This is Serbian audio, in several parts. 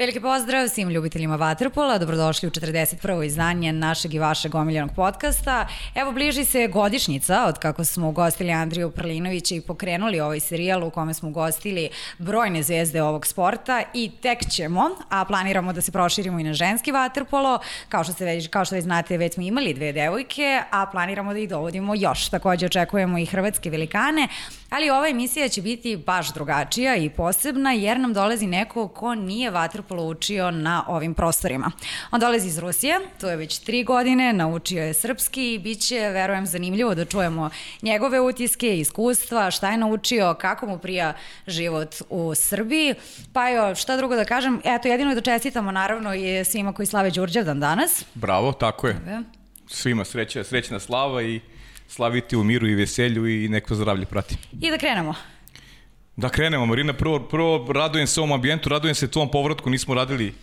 Veliki pozdrav svim ljubiteljima Vaterpola, dobrodošli u 41. izdanje našeg i vašeg omiljenog podcasta. Evo, bliži se godišnjica od kako smo ugostili Andriju Prlinovića i pokrenuli ovaj serijal u kome smo ugostili brojne zvezde ovog sporta i tek ćemo, a planiramo da se proširimo i na ženski Vaterpolo, kao što, se već, kao što već znate, već smo imali dve devojke, a planiramo da ih dovodimo još. Takođe očekujemo i hrvatske velikane, ali ova emisija će biti baš drugačija i posebna jer nam dolazi neko ko nije vaterpolo učio na ovim prostorima. On dolazi iz Rusije, tu je već tri godine, naučio je srpski i bit će, verujem, zanimljivo da čujemo njegove utiske, iskustva, šta je naučio, kako mu prija život u Srbiji. Pa jo, šta drugo da kažem, eto, jedino da čestitamo naravno i svima koji slave Đurđevdan danas. Bravo, tako je. Svima sreća, srećna slava i slaviti u miru i veselju i neko zdravlje prati. I da krenemo. Da krenemo, Marina, prvo, prvo radujem se ovom ambijentu, radujem se tvom povratku, nismo radili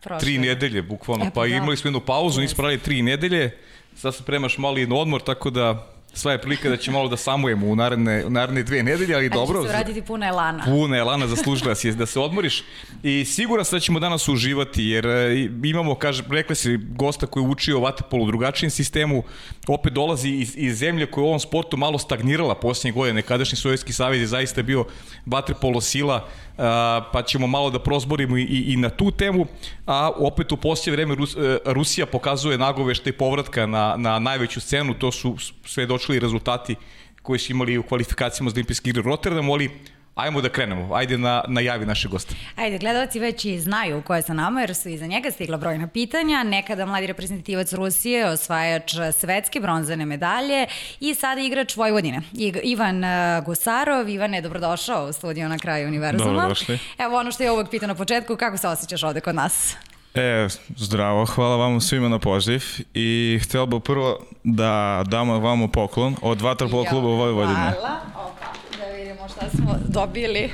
Prošle. tri nedelje, bukvalno, E, pa pa da. imali smo jednu pauzu, nismo radili tri nedelje, sad se premaš mali odmor, tako da sva je prilika da će malo da samujemo u naredne, u naredne dve nedelje, ali dobro. Ali će se uraditi puna elana. Puna je Lana, zaslužila si je da se odmoriš i siguran sam da ćemo danas uživati jer e, imamo, kaže, rekli si, gosta koji je učio vaterpolo u drugačijem sistemu, opet dolazi iz, iz zemlje koja je u ovom sportu malo stagnirala posljednje godine, nekadašnji Sovjetski savez je zaista bio vaterpolo sila, a, pa ćemo malo da prozborimo i, i, i na tu temu, a opet u posljednje vreme Rus, e, Rusija pokazuje nagoveštaj povratka na, na najveću scenu, to su sve došli rezultati koji su imali u kvalifikacijama za olimpijske igre u Rotterdamu, ali ajmo da krenemo. Ajde na, najavi naše goste. Ajde, gledalci već i znaju ko je sa nama, jer su iza njega stigla brojna pitanja. Nekada mladi reprezentativac Rusije, osvajač svetske bronzane medalje i sada igrač Vojvodine. I- Ivan eh, Gusarov. Ivane, dobrodošao u studio na kraju univerzuma. Dobrodošli. Evo ono što je uvek pitao na početku, kako se osjećaš ovde kod nas? E, zdravo, hvala vam svima na poziv i htio bih prvo da damo vama poklon od Vatrpol kluba Vojvodine. Hvala. Opa, da vidimo šta smo dobili.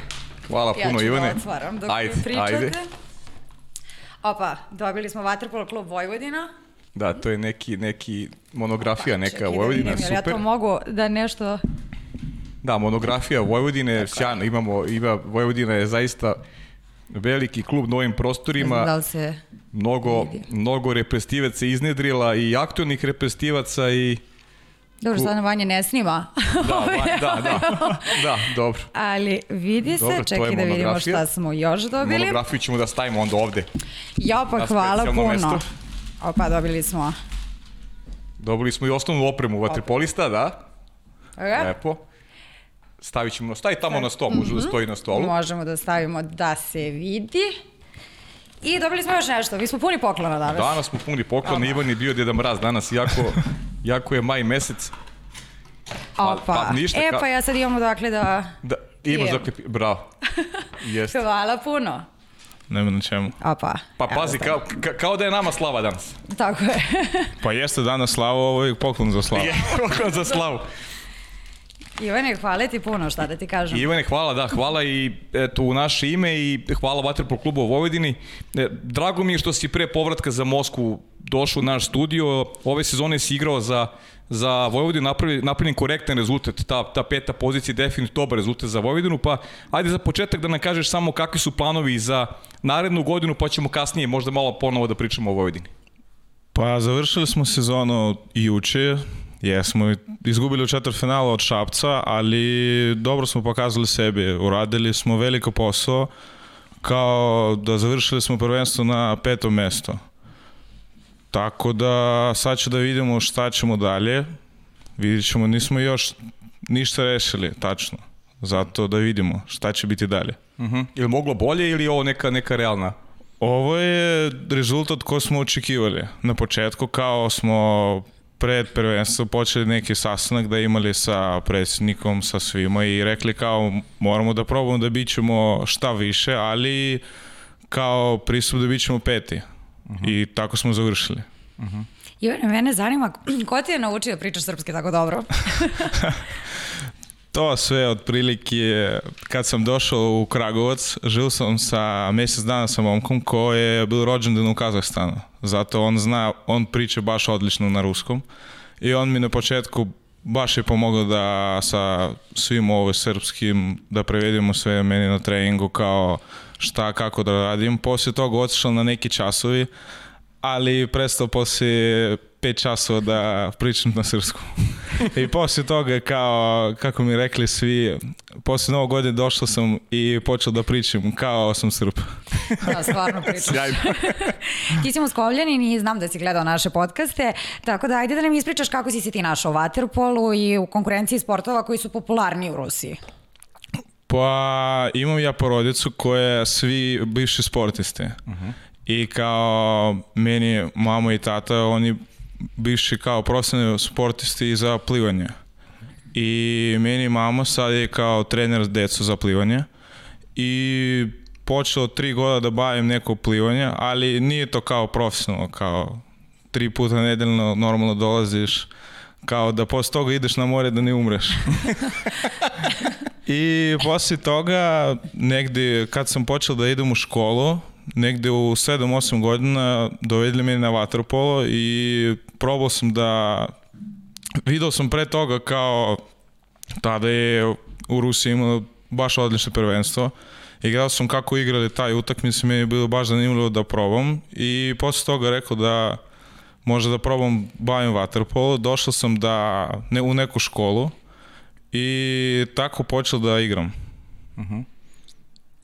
Hvala Ja puno, ću Ivane. da otvaram dok ajde, pričate. ajde. Opa, dobili smo Vaterpolo klub Vojvodina. Da, to je neki, neki monografija neka Čekaj da Vojvodina, vidim, jel Ja super. to mogu da nešto... Da, monografija Vojvodine, sjajno, imamo, ima, Vojvodina je zaista veliki klub na ovim Ne prostorima, da li se... mnogo, vidi. mnogo reprezentivaca iznedrila i aktualnih reprezentivaca i Dobro, sad nam Vanja ne snima. da, va- da, da, da, dobro. Ali vidi se, Dobro, čekaj da vidimo šta smo još dobili. Monografiju ćemo da stavimo onda ovde. Ja pa hvala puno. mesto. Opa, dobili smo. Dobili smo i osnovnu opremu vaterpolista, da, E, lepo. Stavit ćemo, stavi tamo na stol, može da stoji na stolu. možemo da stavimo da se vidi. I dobili smo još nešto. Mi smo puni poklona danas. Danas smo puni poklon, Ivan je bio Deda Mraz danas, jako, jako je maj mesec. pa- Opa. pa ništa, e, pa ja sad imamo dakle da... Da, ima Je. zaklepi, bravo. Jeste. Hvala puno. Nema na čemu. Opa. Pa evo pazi, kao, ka, kao da je nama slava danas. Tako je. Pa jeste danas slava, ovo je poklon za slavu. Je, poklon za slavu. Ivane, hvala ti puno, šta da ti kažem. Ivane, hvala, da, hvala i eto, u naše ime i hvala Vaterpol klubu u Vojvodini. E, drago mi je što si pre povratka za Moskvu došao u naš studio. Ove sezone si igrao za, za Vojvodinu, napravi, napravljen korektan rezultat. Ta, ta peta pozicija je definitivno dobar rezultat za Vojvodinu, pa ajde za početak da nam kažeš samo kakvi su planovi za narednu godinu, pa ćemo kasnije možda malo ponovo da pričamo o Vojvodini. Pa završili smo sezonu juče, jesmo izgubili u četvrtfinalu od Šapca, ali dobro smo pokazali sebi, uradili smo veliko posao, kao da završili smo prvenstvo na petom mesto. Tako da sad ću da vidimo šta ćemo dalje. Vidjet ćemo, nismo još ništa rešili, tačno. Zato da vidimo šta će biti dalje. Uh -huh. Ili moglo bolje ili je ovo neka, neka realna? Ovo je rezultat koji smo očekivali. Na početku kao smo pred prvenstvo počeli neki sastanak da imali sa predsjednikom, sa svima i rekli kao moramo da probamo da bićemo šta više, ali kao pristup da bićemo peti. I tako smo završili. Ivane, mene zanima, ko ti je naučio da pričaš srpski tako dobro? To sve otprilike kad sam došao u Kragovac, žil sam sa mjesec dana sa momkom koji je bil rođendan u Kazahstanu. Zato on zna, on priča baš odlično na ruskom. I on mi na početku baš je pomoglo da sa svim ovim srpskim, da prevedemo sve meni na treningu kao šta, kako da radim. Poslije toga otišao na neki časovi, ali prestao poslije pet časova da pričam na srpskom. I poslije toga, kao, kako mi rekli svi, poslije novog godine došao sam i počeo da pričam kao sam srp. Da, stvarno pričaš. Ti si Moskovljanin i znam da si gledao naše podcaste, tako da ajde da nam ispričaš kako si se ti našao u Waterpolu i u konkurenciji sportova koji su popularni u Rusiji. Pa imam ja porodicu koja svi bivši sportisti. Uh-huh. I kao meni mama i tata, oni bivši kao profesionalni sportisti za plivanje. I meni mama sad je kao trener decu za plivanje. I počeo tri goda da bavim neko plivanje, ali nije to kao profesionalno, kao tri puta nedeljno normalno dolaziš, kao da posle toga ideš na more da ne umreš. I posle toga, negde kad sam počeo da idem u školu, negde u 7-8 godina dovedli me na vaterpolo i probao sam da video sam pre toga kao tada je u Rusiji imalo baš odlično prvenstvo. Igrao sam kako igrali taj utakmice, mi je bilo baš zanimljivo da probam i posle toga rekao da možda da probam bavim vaterpolo. Došao sam da, ne, u neku školu i tako počeo da igram. Uh -huh.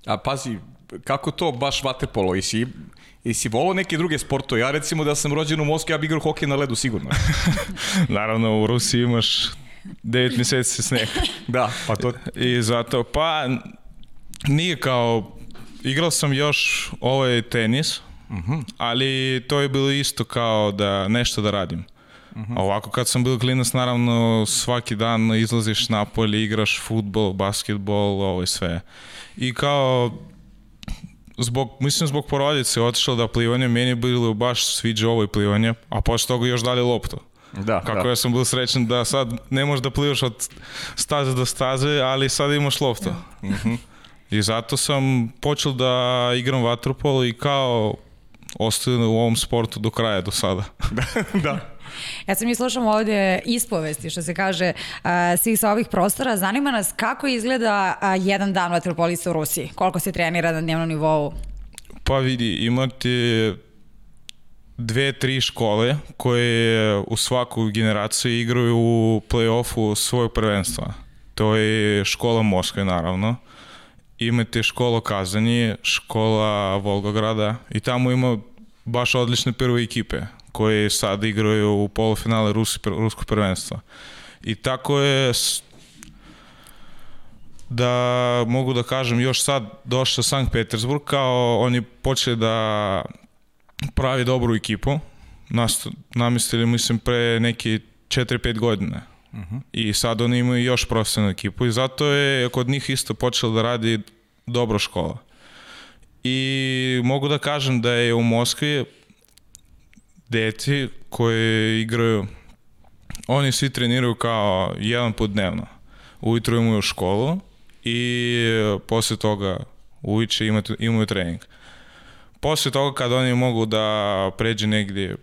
A pazi, kako to baš vaterpolo? I si, i si volao neke druge sportove? Ja recimo da sam rođen u Moskvi, ja bih igrao hokej na ledu sigurno. Naravno, u Rusiji imaš 9 meseci sneg. da, pa to... I zato, pa nije kao, igrao sam još ovaj tenis, uh -huh. ali to je bilo isto kao da nešto da radim. Uh -huh. A ovako kad sam bio klinac, naravno svaki dan izlaziš napolje, igraš futbol, basketbol, ovo i sve. I kao zbog, mislim zbog porodice otišao da plivanje, meni je bilo baš sviđa ovo i plivanje, a posle toga još dalje loptu. Da, Kako da. ja sam bio srećan da sad ne možeš da plivaš od staze do staze, ali sad imaš loptu. Mm -hmm. I zato sam počeo da igram vaterpolo i kao ostajem u ovom sportu do kraja, do sada. da, da. Ja sam i slušam ovde ispovesti, što se kaže, svih sa ovih prostora. Zanima nas kako izgleda jedan dan vaterpolista u Rusiji? Koliko se trenira na dnevnom nivou? Pa vidi, imate dve, tri škole koje u svaku generaciju igraju u play-offu svojeg prvenstva. To je škola Moskve, naravno. Imate škola Kazanje, škola Volgograda i tamo ima baš odlične prve ekipe koje sad igraju u polufinale Rusi, ruskog prvenstva. I tako je da mogu da kažem još sad došao Sankt Petersburg kao oni počeli da pravi dobru ekipu Nas, namislili mislim pre neki 4-5 godine uh -huh. i sad oni imaju još profesionalnu ekipu i zato je kod njih isto počelo da radi dobro škola i mogu da kažem da je u Moskvi deci koji igraju, oni svi treniraju kao jedan put dnevno. Ujutro imaju školu i posle toga uviče imaju, imaju trening. Posle toga kad oni mogu da pređe negdje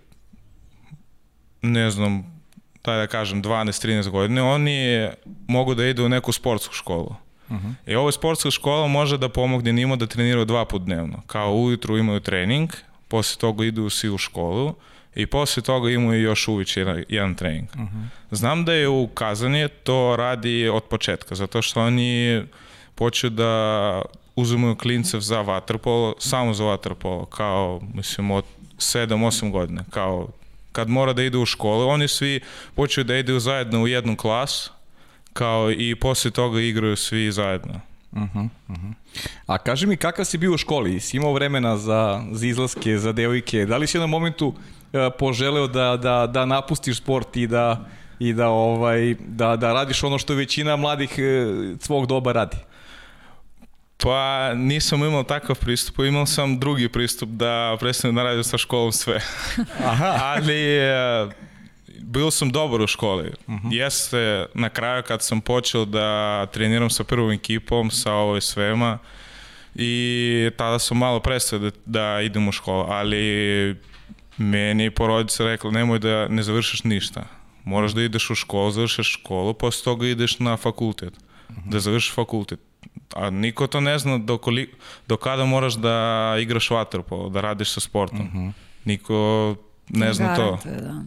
ne znam, daj da kažem 12-13 godine, oni mogu da idu u neku sportsku školu. Uh -huh. I ovo sportska škola može da pomogne njima da treniraju dva put dnevno. Kao ujutru imaju trening, posle toga idu svi u školu i posle toga imaju još uvić jedan, jedan trening. Uh -huh. Znam da je u Kazanje to radi od početka, zato što oni počeo da uzimaju klincev za vaterpolo, samo za vaterpolo, kao, mislim, od 7-8 godina, kao kad mora da ide u školu, oni svi počeo da idu zajedno u jednu klas, kao i posle toga igraju svi zajedno. Uh -huh, uh -huh. A kaži mi kakav si bio u školi? Si imao vremena za, za izlaske, za devojke? Da li si na momentu uh, poželeo da, da, da napustiš sport i da, i da, ovaj, da, da radiš ono što većina mladih uh, svog doba radi? Pa nisam imao takav pristup, imao sam drugi pristup da prestanem da radim sa školom sve. Aha. Ali bio sam dobar u školi. Uh -huh. Jeste na kraju kad sam počeo da treniram sa prvom ekipom, sa ovoj svema i tada sam malo prestao da, da idem u školu, ali meni porodica rekla nemoj da ne završiš ništa. Moraš da ideš u školu, završiš školu, posle toga ideš na fakultet. Da završiš fakultet. A niko to ne zna do, do kada moraš da igraš vaterpolo, da radiš sa sportom. Niko ne zna to. Garantuje, Da.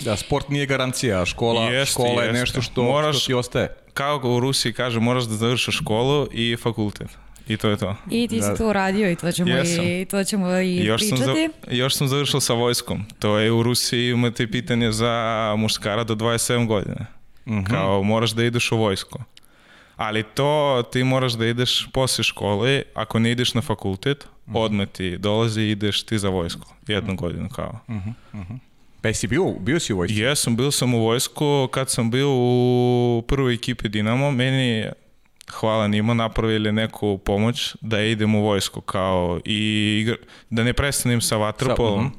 Da, sport nije garancija, a škola, Jeste, škola je jeste. nešto što, Moraš- što ti ostaje. Kao u Rusiji kaže, moraš da završiš školu i fakultet. I to je to. I ti si Da. to uradio i to ćemo, Jesam. i, to ćemo i Još sam, za, pričati. još sam završil sa vojskom. To je u Rusiji imate pitanje za muškara do 27 godina. Kao moraš da ideš u vojsku. Ali to ti moraš da ideš posle škole, ako ne ideš na fakultet, odmah ti dolazi i ideš ti za vojsku. Jednu godinu kao. Pa jesi bio, bio si u vojsci? Jesam, bil sam u vojsku kad sam bio u prvoj ekipi Dinamo, meni hvala njima napravili neku pomoć da idem u vojsku kao i igra, da ne prestanem sa vaterpolom. mhm.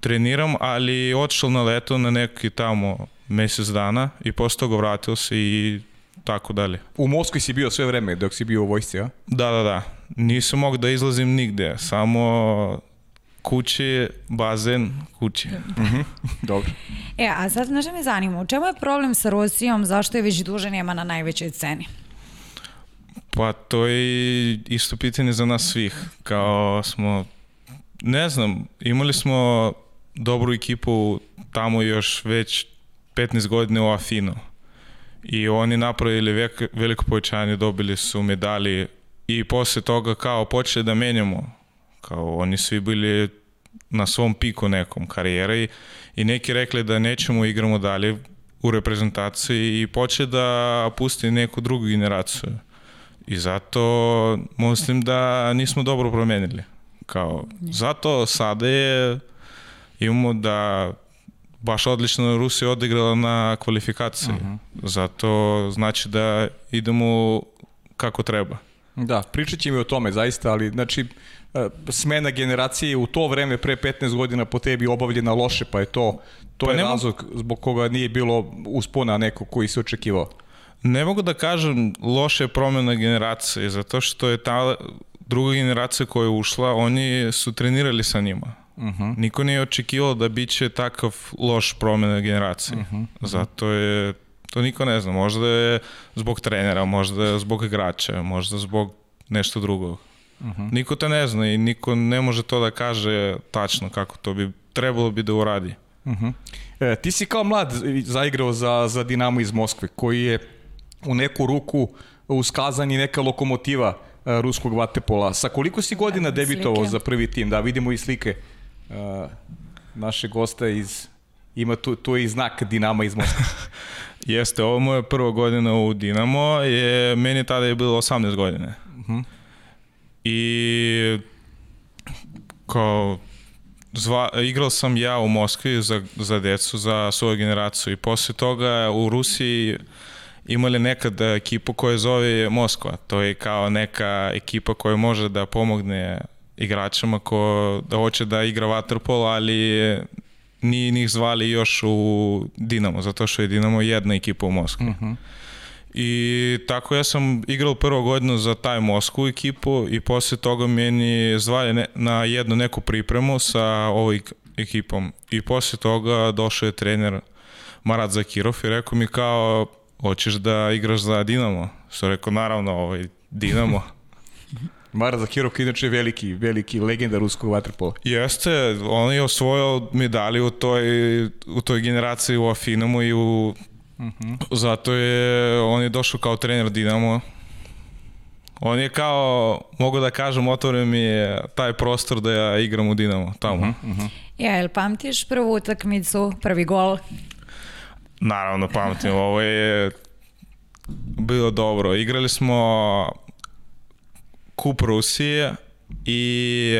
Treniram, ali otišao na leto na neki tamo mesec dana i posle toga vratio se i tako dalje. U Moskvi si bio sve vreme dok si bio u vojsci, a? Da, da, da. Nisam mogu da izlazim nigde, samo kući, bazen, kući. Dobro. E, a sad, znaš me zanima, u čemu je problem sa Rusijom, zašto je već duže nema na najvećoj sceni? Pa to je isto pitanje za nas svih. Kao smo, ne znam, imali smo dobru ekipu tamo još već 15 godina u Afinu. I oni napravili veliko povećanje, dobili su medali i posle toga kao počeli da menjamo. Kao oni svi bili na svom piku nekom karijere i, i neki rekli da nećemo igramo dalje u reprezentaciji i počeli da pusti neku drugu generaciju. I zato mislim da nismo dobro promenili. Kao, zato sada je imamo da baš odlično Rusija odigrala na kvalifikaciji. Zato znači da idemo kako treba. Da, pričat ćemo i o tome zaista, ali znači e, smena generacije u to vreme pre 15 godina po tebi obavljena loše, pa je to to Pa je nema- razlog zbog koga nije bilo uspona neko koji se očekivao. Ne mogu da kažem loše promjena generacije, zato što je ta druga generacija koja je ušla, oni su trenirali sa njima. Niko nije očekivao da bit će takav loš promjena generacije. Zato je, to niko ne zna. Možda je zbog trenera, možda je zbog igrača, možda zbog nešto drugog. Niko to ne zna i niko ne može to da kaže tačno kako to bi trebalo bi da uradi. E, ti si kao mlad zaigrao za, za Dinamo iz Moskve, koji je u neku ruku uskazan i neka lokomotiva e, ruskog vatepola. Sa koliko si godina debitovao za prvi tim? Da, vidimo i slike e, naše gosta iz... Ima tu, tu je i znak Dinama iz Moskve. Jeste, ovo moja prva godina u Dinamo, je, meni tada je bilo 18 godine. I kao zva, igrao sam ja u Moskvi za, za decu, za svoju generaciju i posle toga u Rusiji imali nekad ekipu koja zove Moskva. To je kao neka ekipa koja može da pomogne igračima ko da hoće da igra vaterpolo, ali nije njih zvali još u Dinamo, zato što je Dinamo jedna ekipa u Moskvi. I tako ja sam igrao prvu godinu za taj Moskvu ekipu i posle toga meni zvali ne, na jednu neku pripremu sa ovoj ekipom. I posle toga došao je trener Marat Zakirov i rekao mi kao, hoćeš da igraš za Dinamo? Što rekao, naravno, ovaj, Dinamo. Mara Zakirov, inače je veliki, veliki legenda ruskog vaterpola. Jeste, on je osvojio medalje u toj, u toj generaciji u Afinamu i u, zato je on je došao kao trener Dinamo. On je kao, mogu da kažem, otvorio mi je taj prostor da ja igram u Dinamo tamo. Ja, jel pamtiš prvu utakmicu, prvi gol? Naravno, pamtim, ovo je bilo dobro. Igrali smo kup Rusije i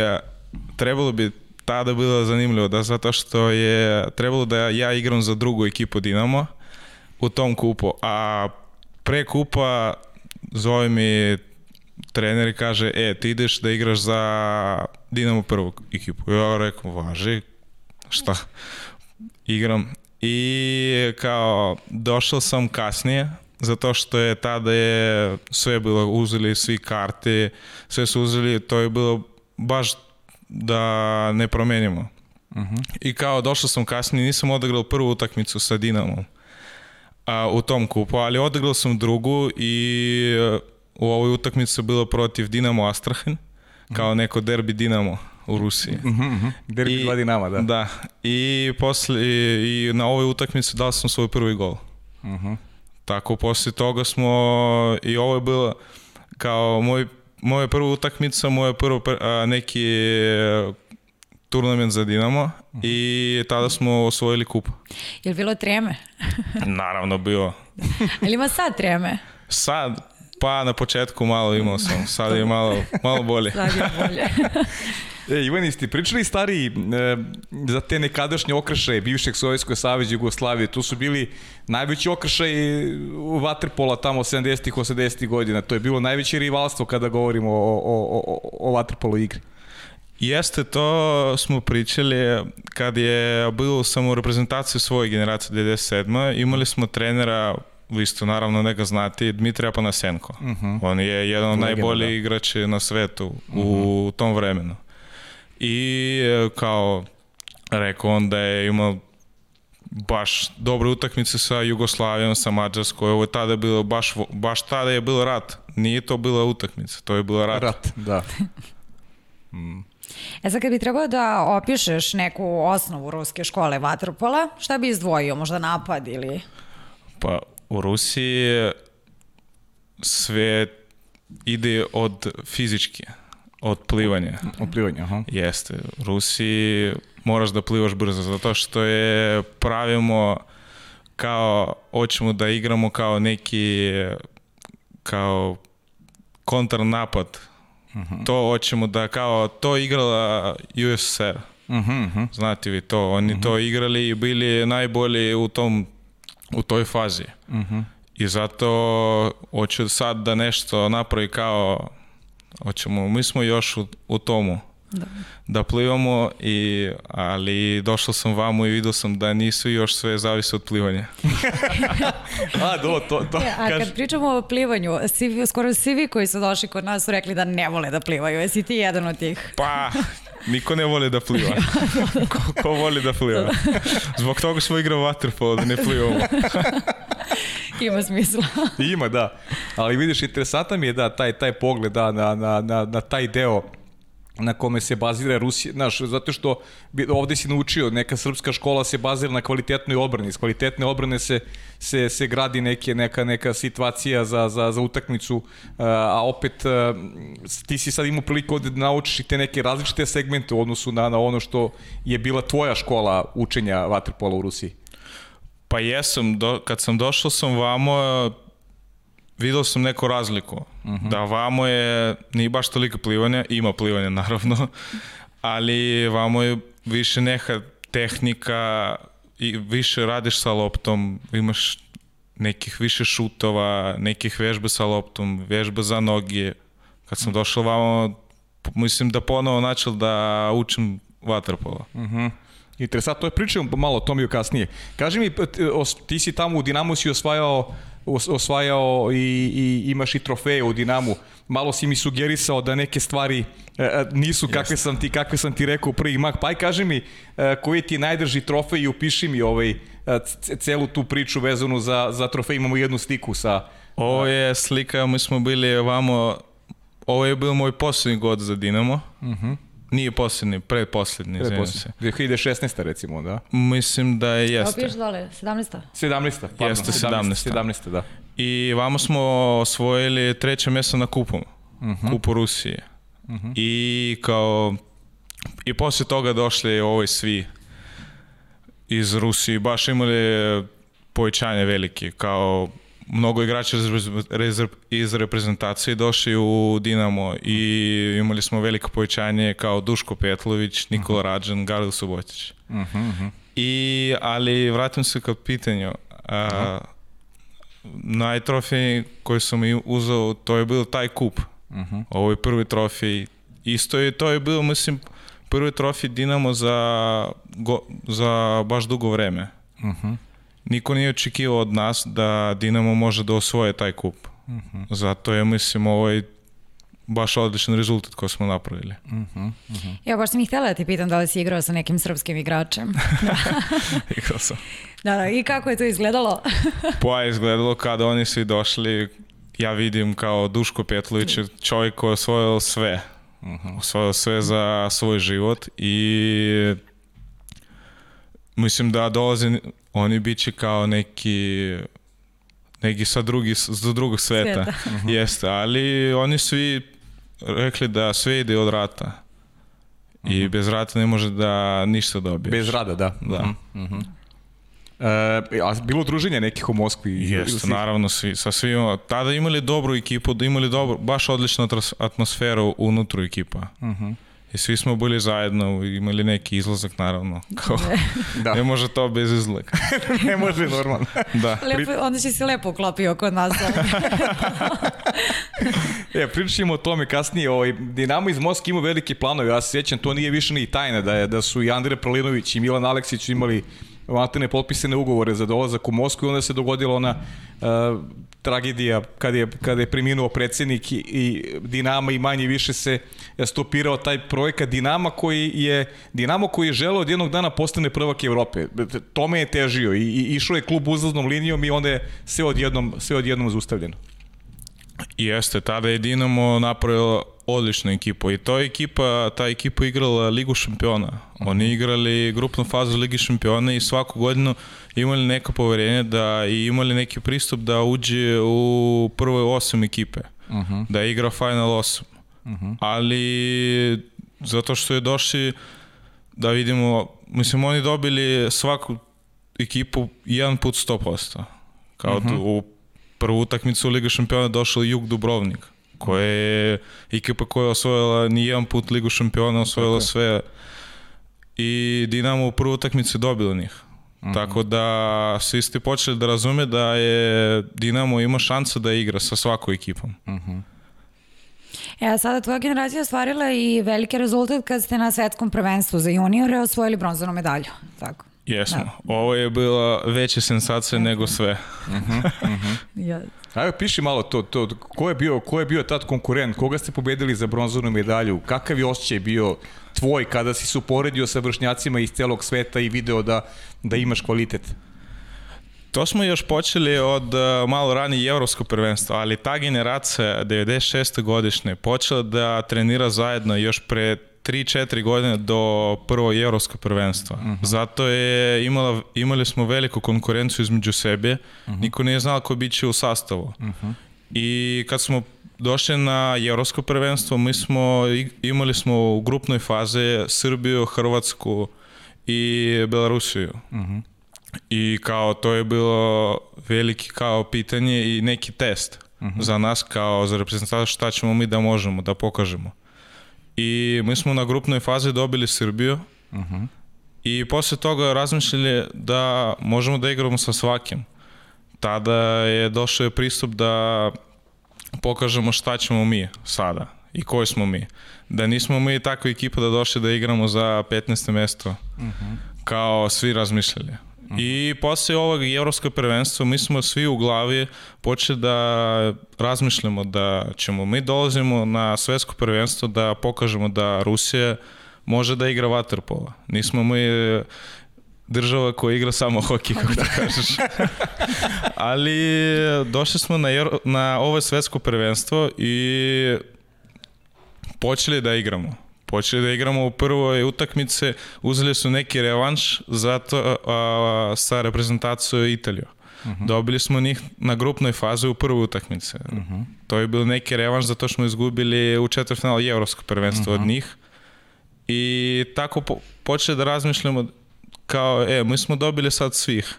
trebalo bi tada bilo zanimljivo da zato što je trebalo da ja igram za drugu ekipu Dinamo u tom kupu, a pre kupa zove mi trener i kaže, e, ti ideš da igraš za Dinamo prvu ekipu. Ja rekao, važi, šta, igram. I kao, došao sam kasnije, zato što je tada je sve bilo, uzeli svi karte, sve su uzeli, to je bilo baš da ne promenimo. I kao došao sam kasnije, nisam odigrao prvu utakmicu sa Dinamom a, u tom kupu, ali odigrao sam drugu i e, u ovoj utakmici je bilo protiv Dinamo Astrahan, kao neko derbi Dinamo u Rusiji. Derbi dva Dinama, da. Da, i, posle, i, i na ovoj utakmici dao sam svoj prvi gol. Tako, posle toga smo, i ovo je bilo kao moj, moja prva utakmica, moja prvo pr- a, neki e, turnament za Dinamo i tada smo osvojili kup. Je li bilo treme? Naravno bilo. Ali ima sad treme? Sad, pa na početku malo imao sam, sad je malo, malo bolje. Sad je bolje. E, Ivan, ste pričali stariji e, za te nekadašnje okršaje bivšeg Sovjetskog saveza Jugoslavije, tu su bili najveći okršaj u Waterpola tamo 70-ih, 80-ih godina. To je bilo najveće rivalstvo kada govorimo o, o, o, o Waterpolo igri. Jeste, to smo pričali kad je bilo sam u reprezentaciji svoje generacije 97. Imali smo trenera vi ste naravno ne ga znati, Dmitrija Panasenko. Uh -huh. On je jedan od najboljih da. igrača na svetu uh -huh. u tom vremenu. I e, kao rekao on da je imao baš dobre utakmice sa Jugoslavijom, sa Mađarskom. Ovo je tada bilo baš, baš tada je bilo rat. Nije to bila utakmica, to je bilo rat. Rat, da. mm. E sad kad bi trebao da opišeš neku osnovu ruske škole vaterpola, šta bi izdvojio? Možda napad ili... Pa u Rusiji sve ide od fizički, od plivanja. Od plivanja, aha. Jeste. U Rusiji moraš da plivaš brzo, zato što je pravimo kao, hoćemo da igramo kao neki kao kontrnapad. Uh -huh. To hoćemo da kao, to igrala USSR. Uh uh -huh. Znate vi to, oni uh -huh. to igrali i bili najbolji u tom u toj fazi. Uh -huh. I zato hoću sad da nešto napravi kao hoćemo, mi smo još u, u tomu da. da plivamo, i, ali došao sam vamo i vidio sam da nisu još sve zavisi od plivanja. a, do, to, to e, a kaž... kad pričamo o plivanju, svi, skoro svi vi koji su došli kod nas su rekli da ne vole da plivaju. Jesi ti jedan od tih? Pa, Niko ne voli da pliva. ko, ko voli da pliva? Zbog toga smo igrao waterpolo, da ne plivamo. Ima smisla. Ima, da. Ali vidiš, interesantan mi je da taj, taj pogled da, na, na, na, na taj deo na kome se bazira Rusija, znaš, zato što ovde si naučio, neka srpska škola se bazira na kvalitetnoj odbrani, iz kvalitetne odbrane se, se, se gradi neke, neka, neka situacija za, za, za utakmicu, a opet ti si sad imao priliku ovde da naučiš i te neke različite segmente u odnosu na, na ono što je bila tvoja škola učenja vaterpola u Rusiji. Pa jesam, do, kad sam došao sam vamo, Vidao sam neku razliku. Uh -huh. Da vamo je, nije baš toliko plivanja, ima plivanja naravno, ali vamo je više neka tehnika i više radiš sa loptom, imaš nekih više šutova, nekih vežba sa loptom, vežba za noge. Kad sam došao vamo, mislim da ponovo načel da učim vaterpolo. Uh -huh. Interesantno, to je pričamo malo o tome kasnije. Kaži mi, ti si tamo u Dinamu si osvajao osvajao i, i imaš i trofeje u Dinamu. Malo si mi sugerisao da neke stvari e, e nisu kakve sam ti kakve sam ti rekao prvi mak. Pa aj kaži mi e, koji ti najdrži trofej i upiši mi ovaj celu tu priču vezanu za za trofej. Imamo jednu sliku sa Ovo je slika, mi smo bili ovamo Ovo je bio moj poslednji god za Dinamo. Mhm. Uh -huh. Nije posljednji, predposlednji, izvijem se. 2016. recimo, da? Mislim da je jeste. Evo piš dole, 17. 17. Pardon, jeste 17. 17. da. I vamo smo osvojili treće mjesto na kupu. Uh mhm. -huh. Kupu Rusije. Uh mhm. -huh. I kao... I posle toga došli ovoj svi iz Rusije. Baš imali povećanje velike. Kao mnogo igrača iz reprezentacije došli u Dinamo i imali smo veliko povećanje kao Duško Petlović, Nikola uh -huh. Rađan, Garil Subotić. Uh -huh, uh -huh. I, ali vratim se kao pitanju. A, uh -huh. Najtrofej koji sam i uzao, to je bio taj kup. Uh -huh. Ovo je prvi trofej. Isto je, to je bilo, mislim, prvi trofej Dinamo za, go, za baš dugo vreme. Uh -huh. Niko nije očekivao od nas da Dinamo može da osvoje taj kup. Uh -huh. Zato je, mislim, ovaj baš odličan rezultat koji smo napravili. Ja, baš sam ih htjela da ti pitam da li si igrao sa nekim srpskim igračem. Igrao sam. da, da, i kako je to izgledalo? Pa je izgledalo kada oni svi došli, ja vidim kao Duško Petlović je čovjek koji je osvojio sve. Osvojio sve za svoj život i mislim da dolaze, oni bit će kao neki neki sa, drugi, sa drugog sveta. Sveta. Jeste, ali oni svi rekli da sve ide od rata. I bez rata ne može da ništa dobije. Bez rada, da. Da. Mhm. E, a bilo druženje nekih u Moskvi? Jeste, si- naravno, svi, sa svima. Tada imali dobru ekipu, da imali dobro, baš odličnu atmosferu unutra ekipa. I svi smo bili zajedno, imali neki izlazak, naravno. Kao, Da. Ne može to bez izlaka. ne može normalno. Da. Lepo, onda si se lepo uklopio kod nas. E, pričat ćemo o tome kasnije. Ovaj, Dinamo iz Moskve ima velike planove. Ja se sjećam, to nije više ni tajna da, je, da su i Andrej Pralinović i Milan Aleksić imali Matene potpisane ugovore za dolazak u Moskvu i onda se dogodila ona uh, tragedija kada je, kada je preminuo predsjednik i, i Dinama i manje više se stopirao taj projekat Dinama koji je Dinamo koji je želeo od jednog dana postane prvak Evrope. Tome je težio i, i išao je klub uzlaznom linijom i onda je sve odjednom, sve odjednom zaustavljeno. Jeste, tada je Dinamo napravila odličnu ekipu i to je ekipa, ta ekipa igrala Ligu šampiona. Oni igrali grupnu fazu Ligi šampiona i svaku godinu imali neko poverenje da i imali neki pristup da uđe u prvoj osam ekipe. Da igra Final 8. Ali zato što je došli da vidimo, mislim oni dobili svaku ekipu jedan put 100%. Kao tu, u prvu utakmicu Liga šampiona došao Jug Dubrovnik, koja je ekipa koja je osvojila ni jedan put Ligu šampiona, osvojila sve. I Dinamo u prvu utakmicu je dobilo njih. Tako da svi ste počeli da razume da je Dinamo ima šansa da igra sa svakom ekipom. E, a sada tvoja generacija je ostvarila i veliki rezultat kad ste na svetskom prvenstvu za juniore osvojili bronzanu medalju. Tako. Jesmo. Ovo je bila veća sensacija nego sve. Ja. Ajde, piši malo to, to, ko je bio, ko je bio tad konkurent, koga ste pobedili za bronzanu medalju, kakav je osjećaj bio tvoj kada si se uporedio sa vršnjacima iz celog sveta i video da, da imaš kvalitet? To smo još počeli od uh, malo ranije evropsko prvenstvo, ali ta generacija 96. godišnje počela da trenira zajedno još pre 3-4 godine do prvo evropsko prvenstva. Zato je imala, imali smo veliku konkurenciju između sebe, niko nije znao ko biće u sastavu. I kad smo došli na evropsko prvenstvo, mi smo imali smo u grupnoj fazi Srbiju, Hrvatsku i Belorusiju. I kao to je bilo veliki kao pitanje i neki test za nas kao za reprezentaciju šta ćemo mi da možemo da pokažemo. I mi smo na grupnoj fazi dobili Srbiju i posle toga razmišljali da možemo da igramo sa svakim. Tada je došao je pristup da pokažemo šta ćemo mi sada i koji smo mi. Da nismo mi takva ekipa da došli da igramo za 15. mesto kao svi razmišljali. I posle ovog evropskog prvenstva mi smo svi u glavi počeli da razmišljamo da ćemo mi dolazimo na svetsko prvenstvo da pokažemo da Rusija može da igra vaterpola. Nismo mi država koja igra samo hokej, kako da kažeš. Ali došli smo na, na ovo svetsko prvenstvo i počeli da igramo. Počeli da igramo u prvoj utakmice, uzeli su neki revanš zato, a, sa reprezentacijom Italiju. Dobili smo njih na grupnoj fazi u prvoj utakmici. To je bio neki revanš zato što smo izgubili u četvrtfinalu evropskog prvenstva od njih. I tako po, počeli da razmišljamo kao, e, mi smo dobili sad svih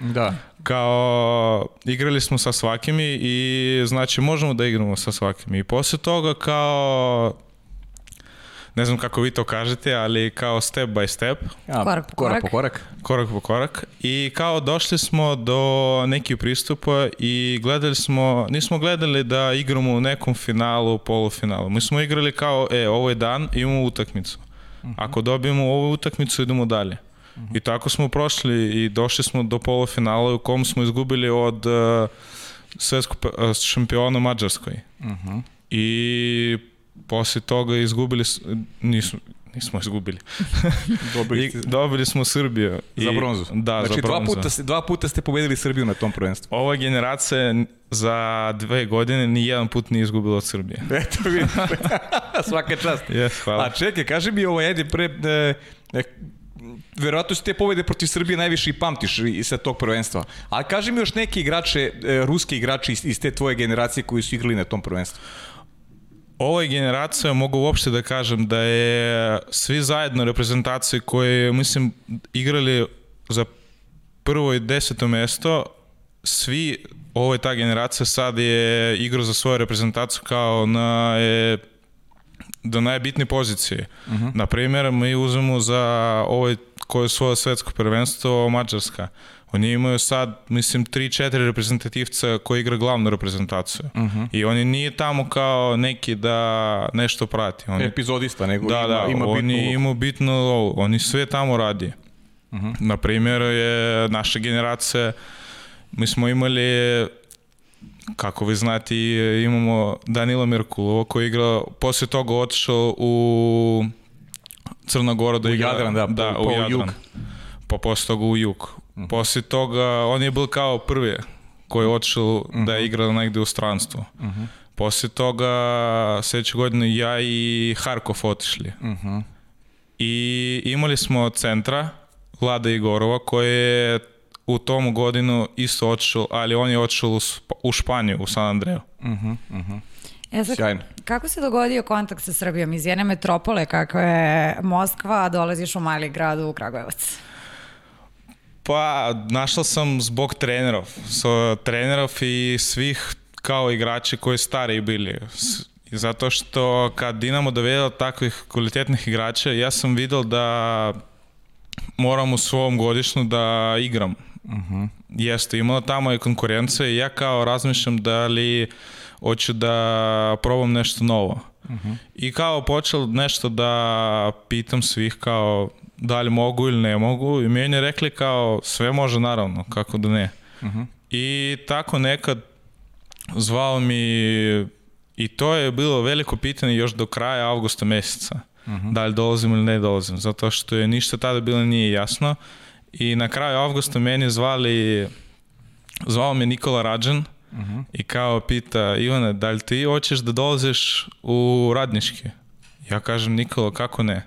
Da. kao igrali smo sa svakimi i znači možemo da igramo sa svakim i posle toga kao ne znam kako vi to kažete, ali kao step by step, A, Korak po korak. korak. po korak. korak po korak i kao došli smo do nekih pristupa i gledali smo, nismo gledali da igramo u nekom finalu, polufinalu. Mi smo igrali kao, e, ovo je dan, imamo utakmicu. Ako dobijemo ovu utakmicu, idemo dalje. I tako smo prošli i došli smo do polufinala u kom smo izgubili od uh, svetskog uh, šampiona Mađarskoj. i posle toga izgubili, nismo, nismo izgubili. Dobili I, ste dobili smo Srbiju. za I- bronzu. Da, znači, za dva bronzu. puta, ste, dva puta ste pobedili Srbiju na tom prvenstvu. Ova generacija za dve godine ni jedan put nije izgubila od Srbije. Eto vidiš. Svaka čast. Yes, hvala. A čekaj, kaži mi ovo, ajde, pre... E, e, verovatno su te pobede protiv Srbije najviše i pamtiš i sa tog prvenstva. A kaži mi još neke igrače, e, ruski igrači iz, iz te tvoje generacije koji su igrali na tom prvenstvu. Ovoj generacija mogu uopšte da kažem da je svi zajedno reprezentacije koje, mislim, igrali za prvo i deseto mesto, svi, ovo je ta generacija sad je igrao za svoju reprezentaciju kao na je, do najbitnije pozicije. Uh -huh. Na primjer, mi uzmemo za ovaj koje je svoje svetsko prvenstvo Mađarska. Oni imaju sad, mislim, 3-4 reprezentativca koji igra glavnu reprezentaciju. Uh -huh. I oni nije tamo kao neki da nešto prati. Oni, Epizodista, nego da, ima, da, ima bitnu oni imaju bitnu ulogu. Oni sve tamo radi. Uh -huh. Na primjer, je naša generacija, mi smo imali kako vi znate, imamo Danila Merkulova koji igra, posle toga otišao u Crna Gora da U igra. Jadran, da, da pa u Jadran. jug. Pa posle toga u jug. Posle toga, on je bil kao prvi koji je otišao da igra negde u stranstvu. Posle toga, sledeće godine ja i Harkov otišli. I imali smo centra, Vlada Igorova, koji je u tom godinu isto otišao, ali on je otišao u, Sp- u Španiju, u San Andreju. E sad, Sjajno. kako se dogodio kontakt sa Srbijom iz jedne metropole kakva je Moskva, a dolaziš u mali grad u Kragujevac? Pa, našao sam zbog trenerov. So, trenerov i svih kao igrači koji stari bili. Zato što kad Dinamo dovedao takvih kvalitetnih igrača, ja sam vidio da moram u svom godišnju da igram. Jeste, imala tamo je konkurencija i ja kao razmišljam da li hoću da probam nešto novo. I kao počel nešto da pitam svih kao da li mogu ili ne mogu i meni je rekli kao sve može naravno, kako da ne. I tako nekad zvao mi i to je bilo veliko pitanje još do kraja avgusta meseca. Da li dolazim ili ne dolazim, zato što je ništa tada bilo nije jasno. I na kraju avgusta meni zvali, zvao me Nikola Rađan i kao pita Ivane, da li ti hoćeš da dolaziš u radnički? Ja kažem Nikola, kako ne?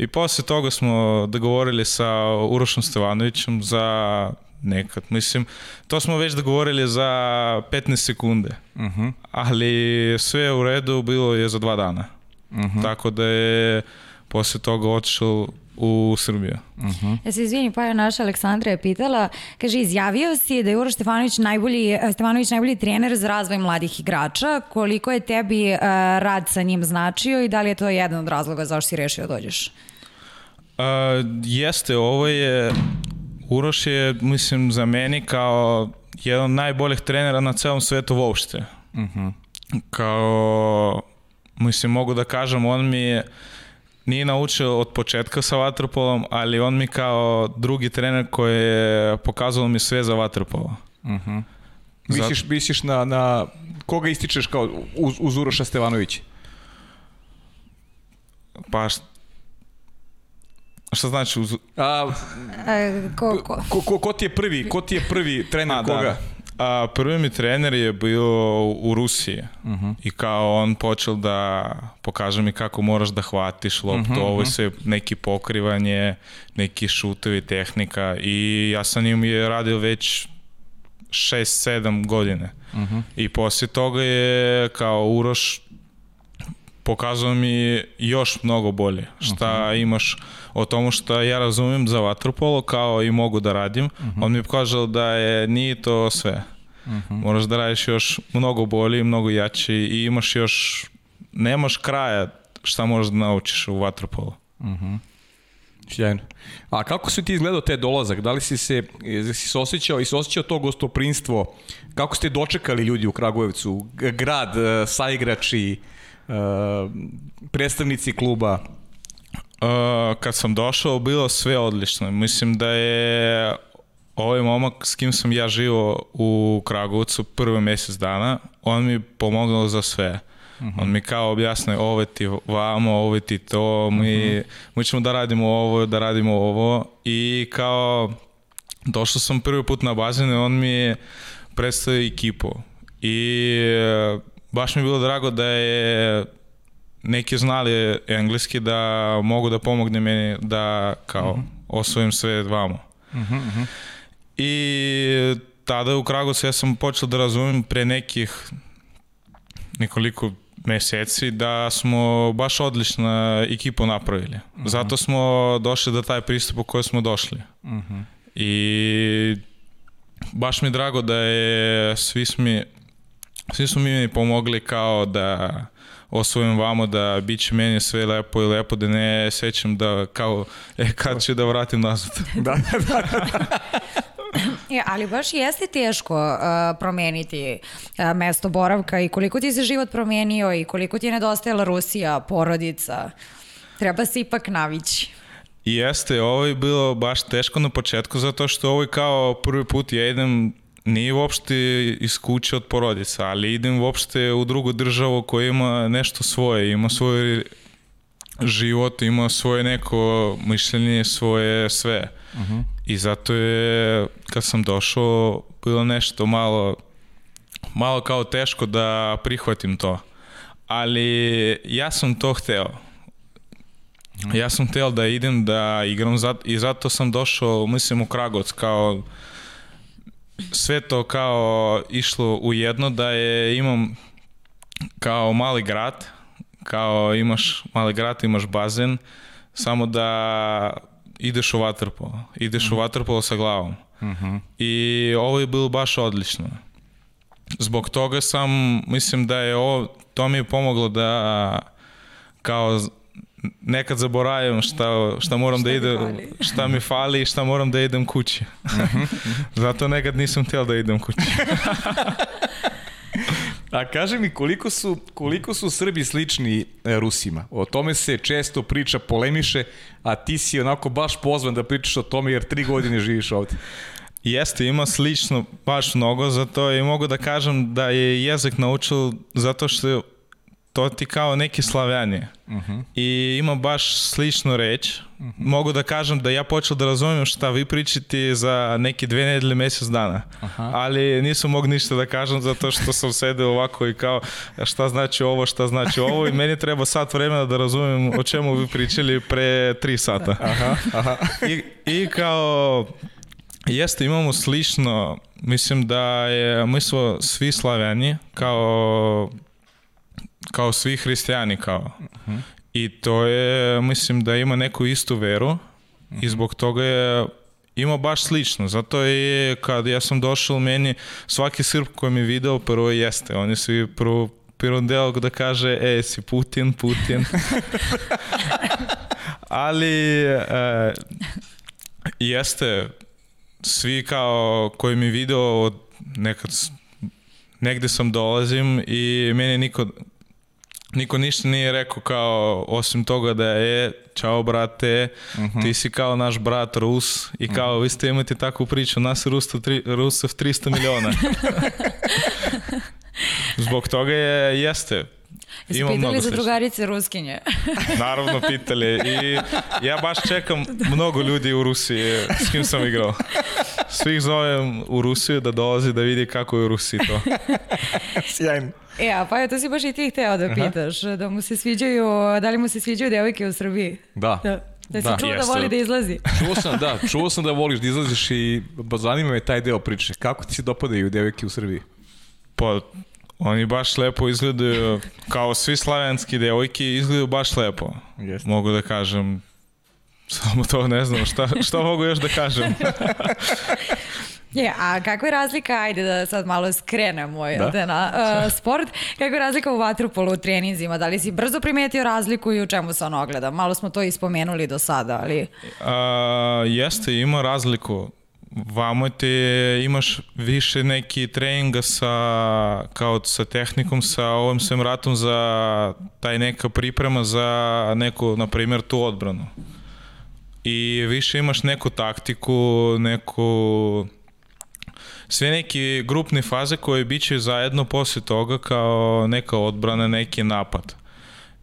I posle toga smo dogovorili sa Urošom Stevanovićem za nekad, mislim, to smo već dogovorili za 15 sekunde, ali sve u redu bilo je za dva dana. Tako da je posle toga otišao u Srbiju. Ja se izvini, pa je naša Aleksandra je pitala, kaže, izjavio si da je Uroš Stefanović najbolji, eh, Stefanović najbolji trener za razvoj mladih igrača. Koliko je tebi uh, rad sa njim značio i da li je to jedan od razloga zašto si rešio da dođeš? A, jeste, ovo je, Uroš je, mislim, za meni kao jedan od najboljih trenera na celom svetu uopšte. Kao, mislim, mogu da kažem, on mi je, nije naučio od početka sa vaterpolom, ali on mi kao drugi trener koji je pokazao mi sve za vaterpolo. Misliš, misliš na, na koga ističeš kao uz, uz Uroša Stevanovića? Pa, šta znači uz... A, E, ko, ko? ko, ko, ko ti je prvi, ko ti je prvi trener A, koga? Da. A, prvi mi trener je bio u Rusiji uh -huh. i kao on počeo da pokaže mi kako moraš da hvatiš loptu, uh -huh, ovo je sve neki pokrivanje, neki šutovi, tehnika i ja sa njim je radio već 6-7 godine. Uh -huh. I poslije toga je kao Uroš pokazao mi još mnogo bolje šta uh -huh. imaš o tomu što ja razumem za vaterpolo kao i mogu da radim. Uh -huh. On mi je pokazao da je nije to sve. Uh -huh. Moraš da radiš još mnogo bolje, mnogo jače i imaš još nemaš kraja šta možeš da naučiš u vaterpolu. Sjajno. A kako su ti izgledao te dolazak? Da li si se, jesi se osjećao i se osjećao to gostoprinstvo? Kako ste dočekali ljudi u Kragujevcu? Grad, e, saigrači, predstavnici kluba? Uh, kad sam došao, bilo sve odlično. Mislim da je ovaj momak s kim sam ja živo u Kragovcu prvi mjesec dana, on mi pomogao za sve. On mi kao objasne ovo ti vamo, ovo ti to, mi, mi ćemo da radimo ovo, da radimo ovo i kao došao sam prvi put na bazen i on mi je predstavio ekipu i baš mi je bilo drago da je neki znali engleski da mogu da pomogne meni da kao osvojim sve vamo. I tada u Kragovcu ja sam počeo da razumem pre nekih nekoliko meseci da smo baš odlična ekipu napravili. Zato smo došli do taj pristup u koji smo došli. I baš mi je drago da je svi smo, svi smo mi pomogli kao da osvojim vamo da bit će meni sve lepo i lepo da ne sećam da kao e kad ću da vratim nazad. Da, da, da. Ja, ali baš jeste teško uh, promeniti uh, mesto boravka i koliko ti se život promenio i koliko ti je nedostajala Rusija, porodica. Treba se ipak navići. I jeste, ovo je bilo baš teško na početku zato što ovo je kao prvi put ja idem nije uopšte iz kuće od porodica, ali idem uopšte u drugu državu koja ima nešto svoje, ima svoj život, ima svoje neko mišljenje, svoje sve. Uh -huh. I zato je, kad sam došao, bilo nešto malo, malo kao teško da prihvatim to. Ali ja sam to hteo. Ja sam hteo da idem da igram i zato sam došao, mislim, u Kragovac kao sve to kao išlo u jedno da je imam kao mali grad, kao imaš mali grad, imaš bazen, samo da ideš u vaterpolo, ideš mm. u vaterpolo sa glavom. Mm -hmm. I ovo je bilo baš odlično. Zbog toga sam, mislim da je ovo, to mi je pomoglo da kao nekad zaboravim šta, šta moram šta da idem, šta mi fali i šta moram da idem kući. Zato nekad nisam htio da idem kući. A kaži mi koliko su, koliko su Srbi slični e, Rusima? O tome se često priča, polemiše, a ti si onako baš pozvan da pričaš o tome jer tri godine živiš ovde. Jeste, ima slično baš mnogo, zato i mogu da kažem da je jezik naučio zato što to ti kao neki slavljanje. Uh -huh. I ima baš sličnu reč. Uh -huh. Mogu da kažem da ja počeo da razumijem šta vi pričate za neke dve nedelje, mesec dana. Uh -huh. Ali nisam mogu ništa da kažem zato što sam sedeo ovako i kao šta znači ovo, šta znači ovo i meni treba sat vremena da razumijem o čemu vi pričali pre tri sata. Aha, aha. I, I kao Jeste, imamo slično, mislim da je, mi smo svi slavljani, kao kao svi hrišćani kao. Uh -huh. I to je, mislim da ima neku istu veru uh -huh. i zbog toga je ima baš slično. Zato je kad ja sam došao meni, svaki Srb koji mi video prvo jeste. Oni su prvo prvo deo da kaže, e, si Putin, Putin. Ali e, jeste, svi kao koji mi video od nekad negde sam dolazim i meni niko niko ništa nije rekao kao osim toga da je čao brate, uh -huh. ti si kao naš brat Rus i kao uh -huh. vi ste imate takvu priču, nas je Rusov, tri, Rusov 300 miliona. Zbog toga je, jeste, Jesi Ima pitali za drugarice Ruskinje? Naravno pitali i ja baš čekam mnogo ljudi u Rusiji s kim sam igrao. Svih zovem u Rusiju da dolazi da vidi kako je u Rusiji to. Sjajno. E, a pa je, to si baš i ti hteo da pitaš, Aha. da mu se sviđaju, da li mu se sviđaju devojke u Srbiji? Da. Da, da si da. čuo da voli da izlazi. Čuo sam, da, čuo sam da voliš da izlaziš i zanima me taj deo priče. Kako ti se dopadaju devojke u Srbiji? Pa, oni baš lepo izgledaju, kao svi slavenski devojke, izgledaju baš lepo. Yes. Mogu da kažem, samo to ne znam, šta, šta mogu još da kažem? Je, a kakva je razlika, ajde da sad malo skrenem moj da? na uh, sport, kakva je razlika u vaterpolu u treninzima? Da li si brzo primetio razliku i u čemu se ono ogleda? Malo smo to ispomenuli do sada, ali... Uh, jeste, ima razliku. Vamo te imaš više neki treninga sa, kao sa tehnikom, sa ovim svem ratom za taj neka priprema za neku, na primjer, tu odbranu. I više imaš neku taktiku, neku sve neki grupne faze koje bit će zajedno posle toga kao neka odbrana, neki napad.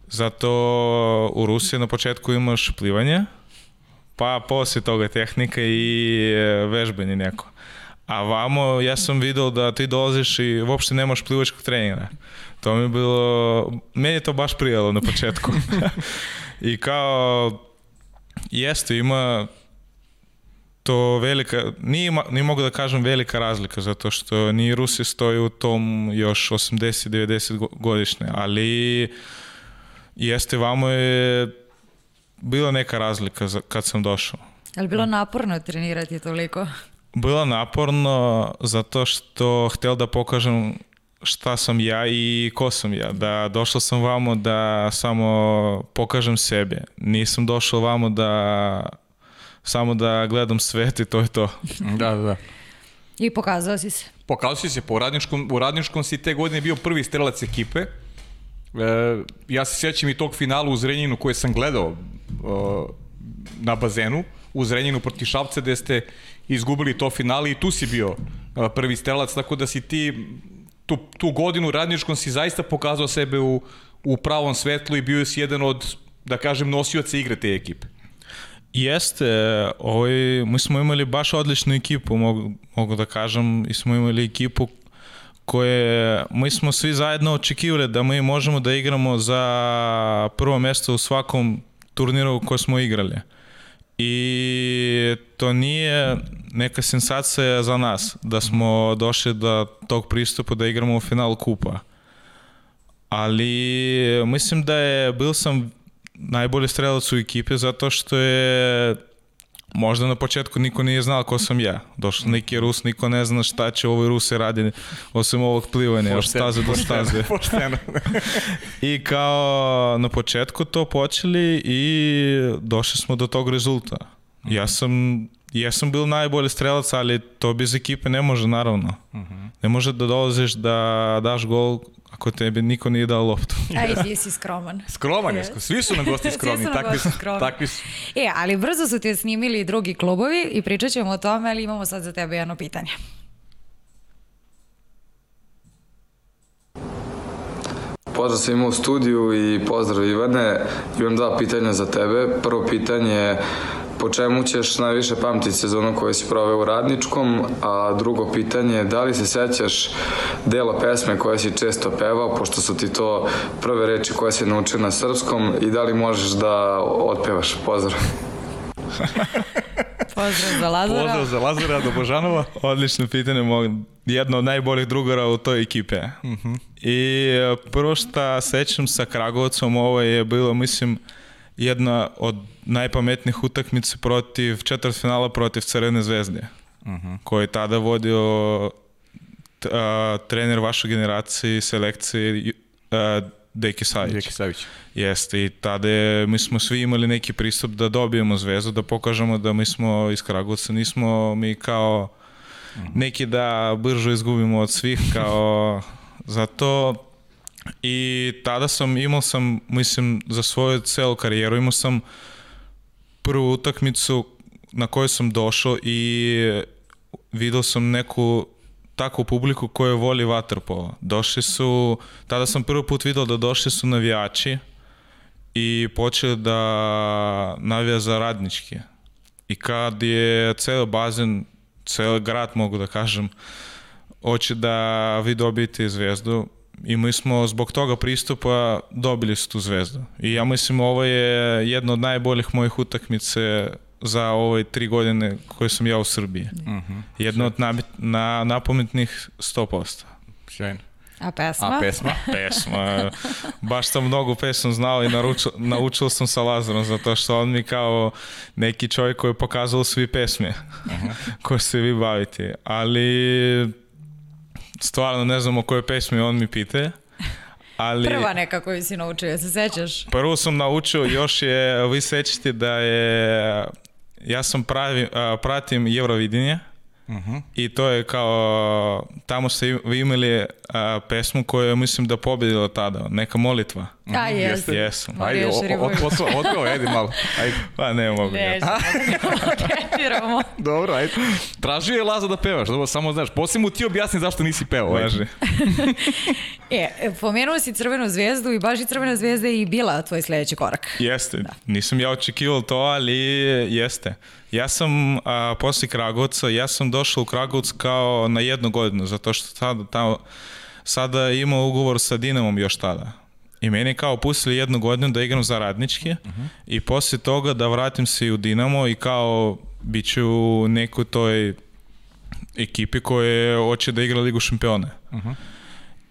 Zato u Rusiji na početku imaš plivanje, pa posle toga tehnika i e, vežbanje neko. A vamo ja sam video da ti dolaziš i uopšte nemaš plivačkog treninga. To mi je bilo, meni je to baš prijelo na početku. I kao, jeste, ima to velika, nije, nije mogu da kažem velika razlika, zato što ni Rusi stoji u tom još 80-90 godišnje, ali jeste, vamo je bila neka razlika kad sam došao. Je li bilo naporno trenirati toliko? Bilo naporno zato što htio da pokažem šta sam ja i ko sam ja. Da došao sam vamo da samo pokažem sebe. Nisam došao vamo da samo da gledam svet i to je to. da, da, da. I pokazao si se. Pokazao si se, po radničkom, u radničkom si te godine bio prvi strelac ekipe. E, ja se sjećam i tog finala u Zrenjinu koje sam gledao na bazenu, u Zrenjinu proti Šavca gde ste izgubili to finale i tu si bio prvi strelac, tako da si ti tu, tu godinu radničkom si zaista pokazao sebe u, u pravom svetlu i bio si jedan od, da kažem, nosioca igre te ekipe. Jeste, ovaj, mi smo imali baš odličnu ekipu, mogu, mogu da kažem, i smo imali ekipu koje mi smo svi zajedno očekivali da mi možemo da igramo za prvo mesto u svakom turniru koje smo igrali. I to nije neka sensacija za nas da smo došli do tog pristupa da igramo u final kupa. Ali mislim da je, bil sam najbolji strelac u ekipi zato što je Možda na početku niko nije znao ko sam ja. Došao neki Rus, niko ne zna šta će ovoj Ruse radi osim ovog plivanja, od staze do staze. Pošteno. I kao na početku to počeli i došli smo do tog rezulta. Ja sam ja sam bil najbolji strelac, ali to bez ekipe ne može naravno. Uh -huh. Ne može da dolaziš da daš gol ako tebi niko nije dao loptu. Aj, ti si skroman. Skroman je, svi su na gosti skromni, svi su takvi, su, skromni. takvi su. E, ali brzo su te snimili drugi klubovi i pričat ćemo o tome, ali imamo sad za tebe jedno pitanje. Pozdrav svima u studiju i pozdrav Ivane. Imam dva pitanja za tebe. Prvo pitanje je po čemu ćeš najviše pamtiti sezonu koju si proveo u Radničkom, a drugo pitanje je da li se sećaš dela pesme koje si često pevao, pošto su ti to prve reči koje si naučio na srpskom i da li možeš da otpevaš? Pozdrav. Pozdrav za Lazara. Pozdrav za Lazara do Božanova. Odlično pitanje, mog, jedno od najboljih drugara u toj ekipe. Uh -huh. I e, prvo što sećam sa Kragovcom, ovo je bilo, mislim, jedna od najpametnijih utakmica protiv četvrtfinala protiv Crvene zvezde, uh -huh. koji je tada vodio a, trener vaše generacije selekcije a, Deki Savić. Deki Savić. Jeste, i tada je, mi smo svi imali neki pristup da dobijemo zvezdu, da pokažemo da mi smo iz Kragovca, nismo mi kao neki da bržo izgubimo od svih, kao zato I tada sam, imao sam, mislim, za svoju celu karijeru, imao sam prvu utakmicu na kojoj sam došao i video sam neku takvu publiku koja voli vaterpolo. Došli su, tada sam prvi put video da došli su navijači i počeli da navija za radnički. I kad je ceo bazen, ceo grad mogu da kažem, hoće da vi dobijete zvezdu, i mi smo zbog toga pristupa dobili su tu zvezdu. I ja mislim ovo je jedna od najboljih mojih utakmice za ove tri godine koje sam ja u Srbiji. Uh mhm. -huh. Jedna od na, na, napometnih 100%. Sjajno. A pesma? A pesma? pesma. Baš sam mnogo pesma znao i naručio, naučio sam sa Lazarom, zato što on mi kao neki čovjek koji je pokazao svi pesme uh -huh. koje se vi bavite. Ali stvarno ne znam o kojoj pesmi on mi pite. Ali, Prva neka koju si naučio, se sećaš? Prvo sam naučio, još je, vi sećate da je, ja sam pravi, pratim Eurovidinje uh mhm. -huh. i to je kao, tamo ste vi imali a, pesmu koju mislim da pobedila tada, neka molitva. A, jeste. Jesam. Marija Ajde, o- o- Šerivović. otvao, otvao, ajde malo. Ajde. Pa ne mogu. Ne, ja. Dobro, ajde. Tražio je Laza da pevaš, dobro, samo znaš. Poslije mu ti objasni zašto nisi pevao. ajde. Važi. E, pomenuo si Crvenu zvezdu i baš i Crvena zvezda je i bila tvoj sledeći korak. Jeste, nisam ja očekivao to, ali jeste. Ja sam a, posle Kragovca, ja sam došao u Kragovac kao na jednu godinu, zato što sada, tamo, sada imao ugovor sa Dinamom još tada. I meni kao pustili jednu godinu da igram za radnički i posle toga da vratim se i u Dinamo i kao bit ću u nekoj toj ekipi koje hoće da igra Ligu šampiona.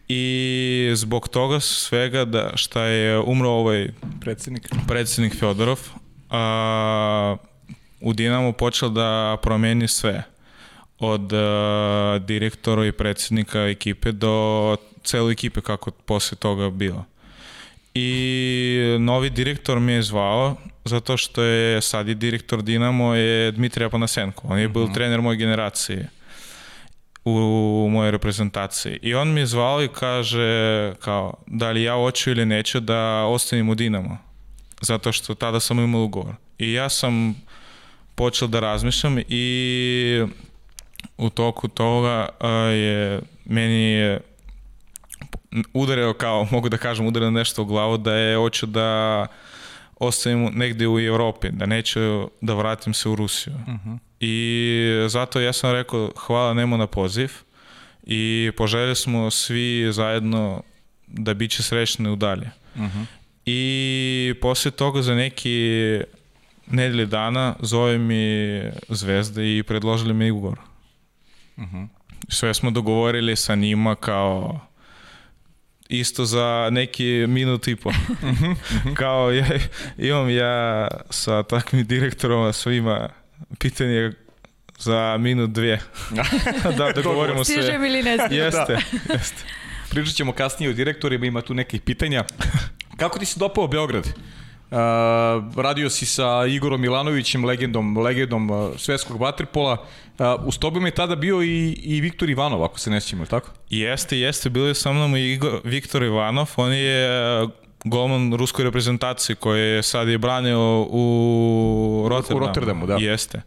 I zbog toga svega da šta je umro ovaj Predsednik. predsjednik Fjodorov a, u Dinamo počeo da promeni sve od a, direktora i predsjednika ekipe do cele ekipe kako posle toga bilo. I novi direktor mi je zvao zato što je sad i direktor Dinamo je Dmitrija Panasenko. On je bio trener moje generacije u mojoj reprezentaciji. I on mi je zvao i kaže kao, da li ja hoću ili neću da ostanem u Dinamo. Zato što tada sam imao ugovor. I ja sam počeo da razmišljam i u toku toga je meni je udario kao, mogu da kažem, udario nešto u glavu da je hoću da ostavim negde u Evropi, da neću da vratim se u Rusiju. I zato ja sam rekao hvala Nemo na poziv i poželjeli smo svi zajedno da bit će srećni u dalje. I posle toga za neki nedelje dana zove mi Zvezda i predložili mi ugovor. Sve smo dogovorili sa njima kao isto za neki minut i po. kao ja, imam ja sa takvim direktorom svima pitanje za minut dvije. da dogovorimo sve. Stižem ili ne stižem? Jeste, jeste. Pričat ćemo kasnije o direktorima, ima tu nekih pitanja. Kako ti se dopao Beograd? Uh, radio si sa Igorom Milanovićem, legendom, legendom uh, svetskog vaterpola. Uh, uz tobom je tada bio i, i Viktor Ivanov, ako se ne sjećamo, je tako? Jeste, jeste, bio je sa mnom i Igor, Viktor Ivanov, on je e, golman ruskoj reprezentaciji koji je sad je branio u Rotterdamu. U Rotterdamu, da. Jeste.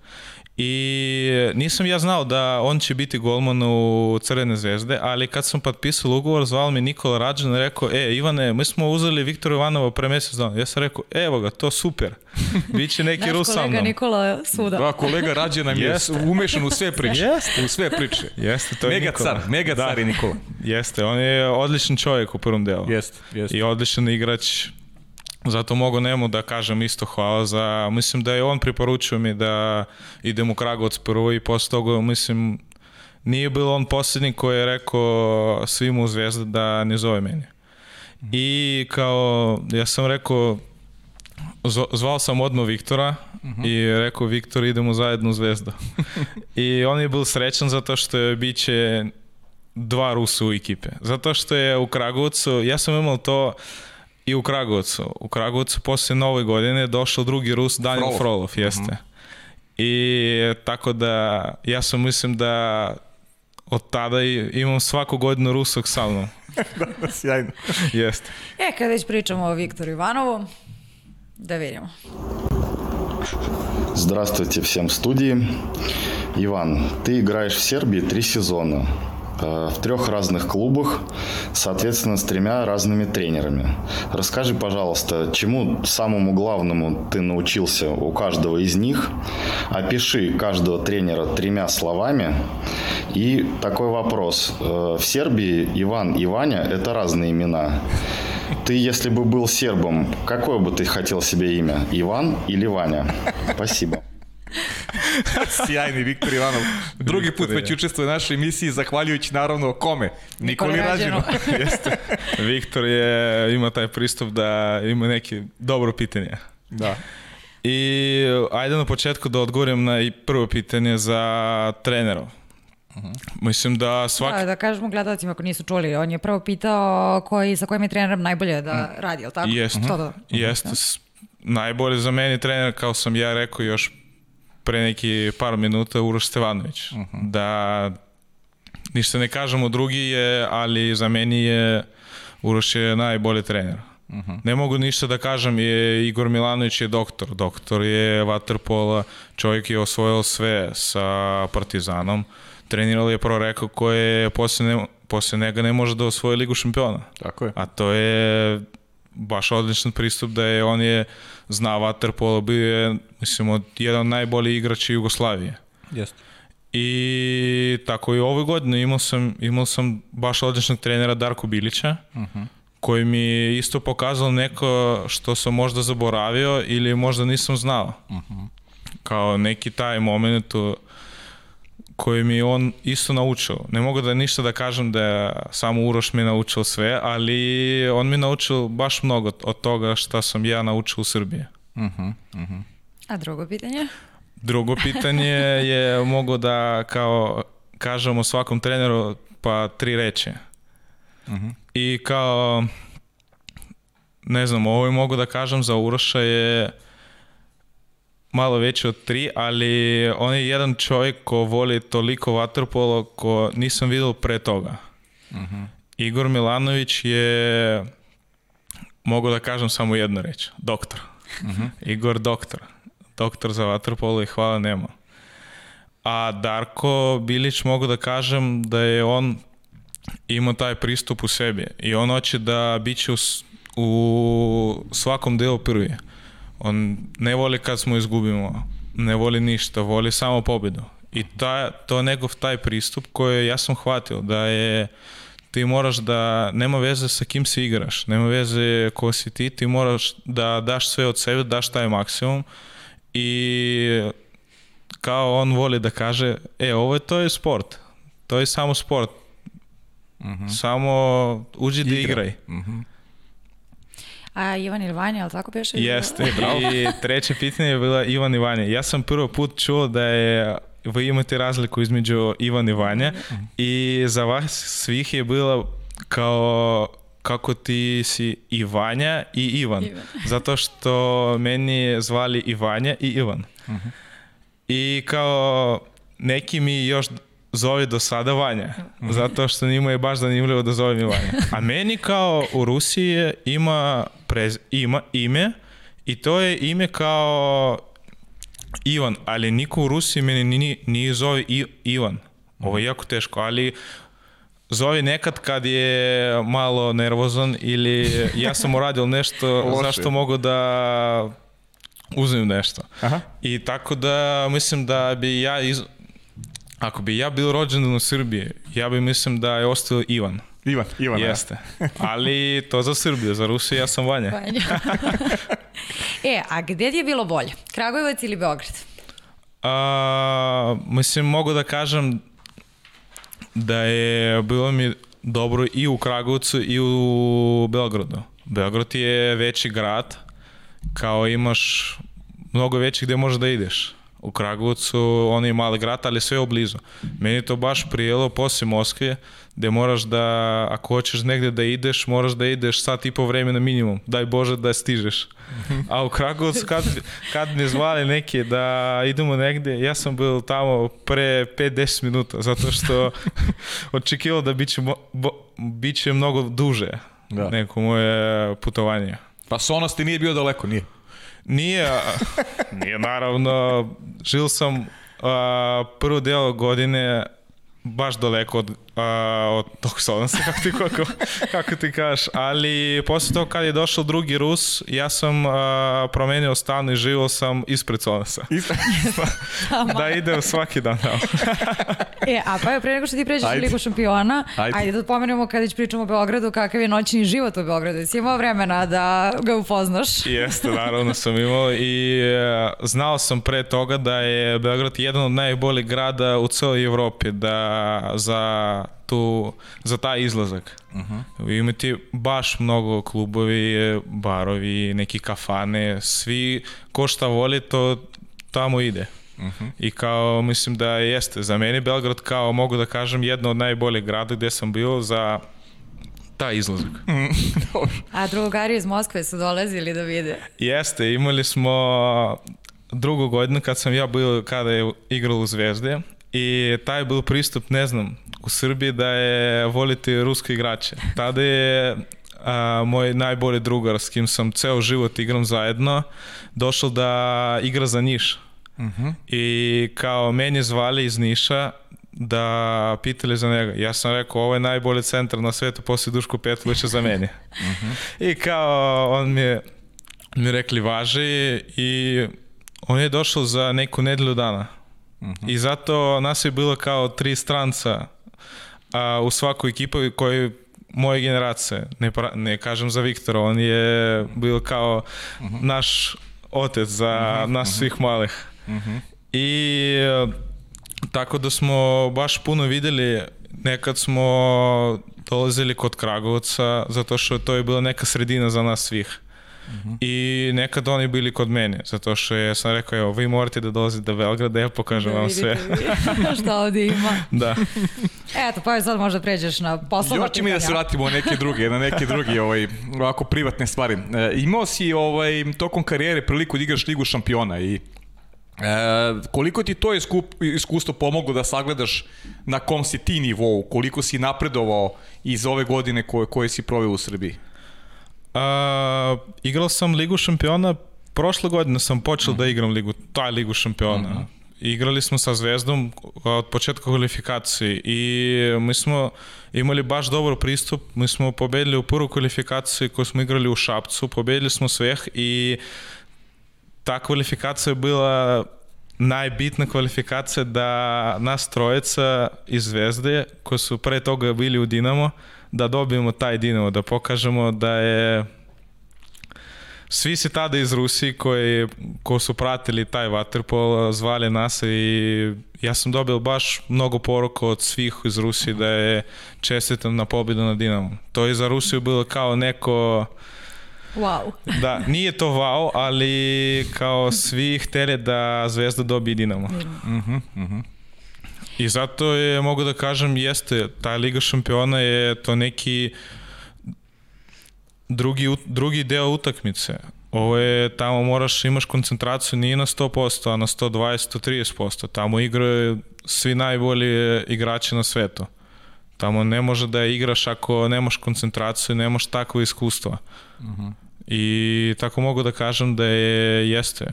I nisam ja znao da on će biti golman u Crvene zvezde, ali kad sam potpisao ugovor, zvao mi Nikola Rađan i rekao, e, Ivane, mi smo uzeli Viktora Ivanova pre mesec dana. Ja sam rekao, evo ga, to super. Biće neki Naš Rus sa kolega mnom. Nikola Suda. Da, kolega Rađe nam je umešan u sve priče. Jeste. U sve priče. Jeste, to je Mega Nikola. car, mega car je Nikola. Jeste, on je odličan čovjek u prvom delu. Jeste, jeste. I odličan igrač. Zato mogu njemu da kažem isto hvala za... Mislim da je on preporučio mi da idem u Kragovac prvo i posle toga, mislim, nije bilo on posljednji koji je rekao svima u Zvezda da ne zove meni. I kao, ja sam rekao, zv- zvao sam odmah Viktora i rekao, Viktor, idemo zajedno u Zvezdu. I on je bil srećan zato što je biće dva Rusa u ekipe. Zato što je u Kragovcu, ja sam imao to i u Kragovcu. U Kragovcu posle nove godine je došao drugi Rus, Daniel Frolov. Frolov, jeste. I tako da, ja sam mislim da od tada imam svaku godinu Rusog sa mnom. Sjajno. Jeste. E, kad već pričamo o Viktoru Ivanovu, da vidimo. Здравствуйте всем в студии. Иван, ты играешь в Сербии три сезона в трех разных клубах, соответственно, с тремя разными тренерами. Расскажи, пожалуйста, чему самому главному ты научился у каждого из них? Опиши каждого тренера тремя словами. И такой вопрос. Э, В Сербии Иван и Ваня – это разные имена. Ты, если бы был сербом, какое бы ты хотел себе имя? Иван или Ваня? Спасибо. Sjajni Viktor Ivanov. Drugi put već učestvuje u našoj emisiji, zahvaljujući naravno kome? Nikoli Rađenu. Jeste. Viktor je, ima taj pristup da ima neki dobro pitanje. da. I ajde na početku da odgovorim na prvo pitanje za trenerov. Mislim da svaki... Da, da kažemo gledalcima ako nisu čuli, on je prvo pitao koji, sa kojim je trenerom najbolje da radi, jel tako? Jeste. To da. Jeste. S- Najbolje za meni trener, kao sam ja rekao još pre neki par minuta, Uroš Stevanović. Da ništa ne kažemo drugi je, ali za meni je Uroš je najbolji trener. Ne mogu ništa da kažem, je Igor Milanović je doktor. Doktor je Waterpola, čovjek je osvojio sve sa Partizanom. Trenirali je pro rekao koje posle, ne, posle njega ne može da osvoji Ligu šampiona. Tako je. A to je baš odličan pristup da je on je zna Waterpolo, bio je mislim od jedan od najboljih igrača Jugoslavije. Jeste. I tako i ove godine imao sam, imao sam baš odličnog trenera Darko Bilića, uh -huh. koji mi je isto pokazao neko što sam možda zaboravio ili možda nisam znao. Uh -huh. Kao neki taj moment u, koji mi on isto naučio. Ne mogu da ništa da kažem da je samo Uroš mi naučio sve, ali on mi naučio baš mnogo od toga šta sam ja naučio u Srbiji. Uh -huh, uh -huh. A drugo pitanje? Drugo pitanje je mogu da kao kažemo svakom treneru pa tri reči. Uh -huh. I kao ne znam, ovo mogu da kažem za Uroša je malo veći od tri, ali on je jedan čovjek ko voli toliko vaterpolo ko nisam vidio pre toga. Uh -huh. Igor Milanović je mogu da kažem samo jednu reč, doktor. Uh -huh. Igor doktor doktor za vaterpolo i hvala nema. A Darko Bilić mogu da kažem da je on imao taj pristup u sebi i on hoće da biće u, u svakom delu prvi. On ne voli kad smo izgubimo, ne voli ništa, voli samo pobedu. I ta, to je njegov taj pristup koji ja sam hvatio, da je ti moraš da, nema veze sa kim se igraš, nema veze ko si ti, ti moraš da daš sve od sebe, daš taj maksimum i kao on voli da kaže, e, ovo je, to je sport, to je samo sport, uh -huh. samo uđi da igraj. Uh -huh. A Ivan ili Vanja, ali tako beše? Jeste, i treće pitanje je bila Ivan i Vanja. Ja sam prvo put čuo da je vi imate razliku između Ivan i Vanja i za vas svih je bilo kao kako ti si i Vanja i Ivan. Ivan. Zato što meni zvali i Vanja i Ivan. Uh -huh. I kao neki mi još zove do sada Vanja. -huh. Zato što njima je baš zanimljivo da zove mi Vanja. A meni kao u Rusiji ima, prez, ima ime i to je ime kao Ivan, ali niko u Rusiji meni nije, nije zove I, Ivan. Ovo je jako teško, ali Zovi nekad kad je malo nervozan ili ja sam uradio nešto zašto mogu da uzmem nešto. Aha. I tako da mislim da bi ja iz... ako bi ja bio rođen u Srbiji, ja bi mislim da je ostao Ivan. Ivan, Ivan. Jeste. Ali to za Srbiju, za Rusiju ja sam Vanja. Vanja. e, a gde ti je bilo bolje? Kragujevac ili Beograd? A, mislim, mogu da kažem da je bilo mi dobro i u Kragovcu i u Beogradu. Beograd je veći grad, kao imaš mnogo veći gde možeš da ideš. U Kragovcu on je mali grad, ali sve je blizu. Meni to baš prijelo posle Moskve, gde moraš da, ako hoćeš negde da ideš, moraš da ideš sat i po vremena minimum. Daj Bože da stižeš. A u Kragovcu kad, kad me zvali neki da idemo negde, ja sam bio tamo pre 5-10 minuta, zato što očekivao da biće, bo, biće mnogo duže da. neko moje putovanje. Pa Sonos ti nije bio daleko, nije? Nije, nije naravno, žil sam a, prvo delo godine baš daleko od, a, od tog Sonosa, kako ti, kako, kako ti kažeš, ali posle toga kad je došao drugi Rus, ja sam a, promenio stan i živo sam ispred Sonosa. da idem svaki dan tamo. e, a pa je pre nego što ti pređeš u Ligu šampiona, ajde. ajde da pomenemo kada već pričamo o Beogradu, kakav je noćni život u Beogradu. Jesi imao vremena da ga upoznaš? Jeste, naravno sam imao i e, znao sam pre toga da je Beograd jedan od najboljih grada u celoj Evropi, da za tu, za taj izlazak. Uh -huh. Imate baš mnogo klubovi, barovi, neki kafane, svi ko šta voli to tamo ide. Uh -huh. I kao mislim da jeste, za mene Belgrad kao mogu da kažem jedno od najboljih grada gde sam bio za taj izlazak. A drugari iz Moskve su dolazili da vide? Jeste, imali smo drugu godinu kad sam ja bio kada je igrao u Zvezde I taj byl pristup, ne znam, u Srbiji da je voliti ruske igrače. Tada je a, moj najbolji drugar s kim sam ceo život igram zajedno, došao da igra za Niš. Uh -huh. I kao meni zvali iz Niša da pitali za njega. Ja sam rekao, ovo je najbolji centar na svetu poslije Duško Petkovića za meni. Uh -huh. I kao on mi je mi rekli važi i on je došao za neku nedelju dana. Uh -huh. I zato nas je bilo kao tri stranca a, u svakoj ekipi koji moje generacije, ne, pra, ne kažem za Viktora, on je bio kao uh -huh. naš otec za uh -huh. nas svih malih. Uh -huh. I tako da smo baš puno videli, nekad smo dolazili kod Kragovca, zato što to je bila neka sredina za nas svih. Uh -huh. I nekad oni bili kod mene, zato što ja sam rekao, evo, vi morate da dolazite do Belgrada, ja pokažem da, vam sve. šta ovdje ima. da. Eto, pa sad možda pređeš na poslovno Još mi da se vratimo na neke druge, na neke druge ovaj, ovako privatne stvari. E, imao si ovaj, tokom karijere priliku da igraš Ligu šampiona i E, koliko ti to iskup, iskustvo pomoglo da sagledaš na kom si ti nivou, koliko si napredovao iz ove godine koje, koje si proveo u Srbiji? A, igrao sam Ligu šampiona, prošle godine sam počeo mm. da igram ligu, taj Ligu šampiona. Mm -hmm. Igrali smo sa Zvezdom od početka kvalifikacije i mi smo imali baš dobar pristup. Mi smo pobedili u prvu kvalifikaciju koju smo igrali u Šapcu, pobedili smo sveh i ta kvalifikacija je bila najbitna kvalifikacija da nas trojica iz Zvezde, koji su pre toga bili u Dinamo, da dobijemo taj Dinamo, da pokažemo da je svi se tada iz Rusije koji, ko su pratili taj waterpol zvali nas i ja sam dobio baš mnogo poruka od svih iz Rusije da je čestitam na pobjedu na Dinamo. To je za Rusiju bilo kao neko Wow. da, nije to wow, ali kao svi hteli da Zvezda dobije Dinamo. Mm -hmm, mm. I zato je, mogu da kažem, jeste, ta Liga šampiona je to neki drugi, drugi deo utakmice. Ovo je, tamo moraš, imaš koncentraciju nije na 100%, a na 120, 130%. Tamo igraju svi najbolji igrači na svetu. Tamo ne može da igraš ako nemaš koncentraciju, nemaš takvo iskustva. Uh mhm. -huh. I tako mogu da kažem da je, jeste.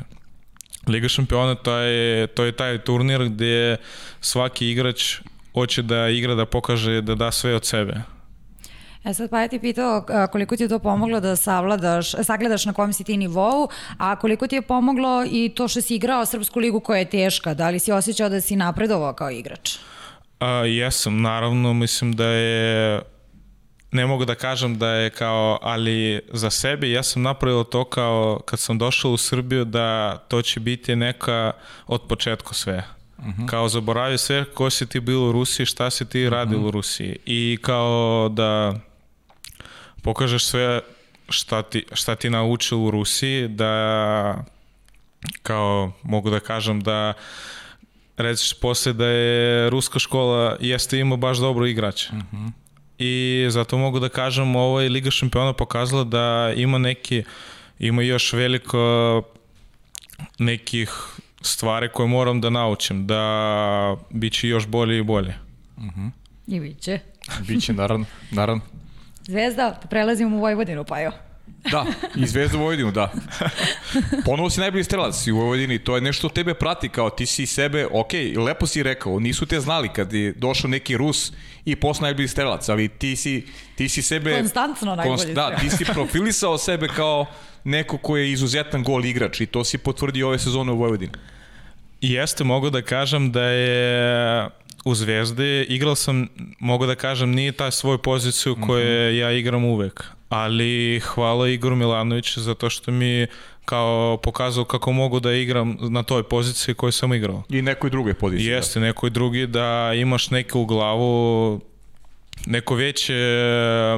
Liga šampiona to je, to je taj turnir gde svaki igrač hoće da igra, da pokaže, da da sve od sebe. E sad pa ja ti pitao koliko ti je to pomoglo da savladaš, sagledaš na kom si ti nivou, a koliko ti je pomoglo i to što si igrao Srpsku ligu koja je teška, da li si osjećao da si napredovao kao igrač? A, jesam, naravno, mislim da je ne mogu da kažem da je kao, ali za sebe ja sam napravio to kao kad sam došao u Srbiju da to će biti neka od početka sve. Uh mhm. -huh. Kao zaboravi sve ko si ti bio u Rusiji, šta si ti radio uh -huh. u Rusiji. I kao da pokažeš sve šta ti, šta ti naučio u Rusiji, da kao mogu da kažem da rećeš posle da je ruska škola jeste ima baš dobro igrače. Uh -huh i zato mogu da kažem ovo je Liga šampiona pokazala da ima neki ima još veliko nekih stvari koje moram da naučim da biće još bolje i bolje. Uh mhm. -huh. I biće. Biće, naravno, naravno. Zvezda, prelazimo u Vojvodinu, pa jo. Da, i Zvezda u Vojvodinu, da. Ponovo si najbolji strelac u Vojvodini, to je nešto tebe prati, kao ti si sebe, ok, lepo si rekao, nisu te znali kad je došao neki Rus i posle najbolji strelac, ali ti si, ti si sebe... Konstantno najbolji konst, Da, ti si profilisao sebe kao neko ko je izuzetan gol igrač i to si potvrdio ove sezone u Vojvodini. Jeste, mogu da kažem da je u Zvezdi igrao sam, mogu da kažem, nije taj svoj poziciju koju mm -hmm. ja igram uvek, ali hvala Igoru Milanoviću zato što mi kao pokazao kako mogu da igram na toj poziciji koju sam igrao. I nekoj drugoj poziciji. Da. Jeste, da. nekoj drugi da imaš neke u glavu neko veće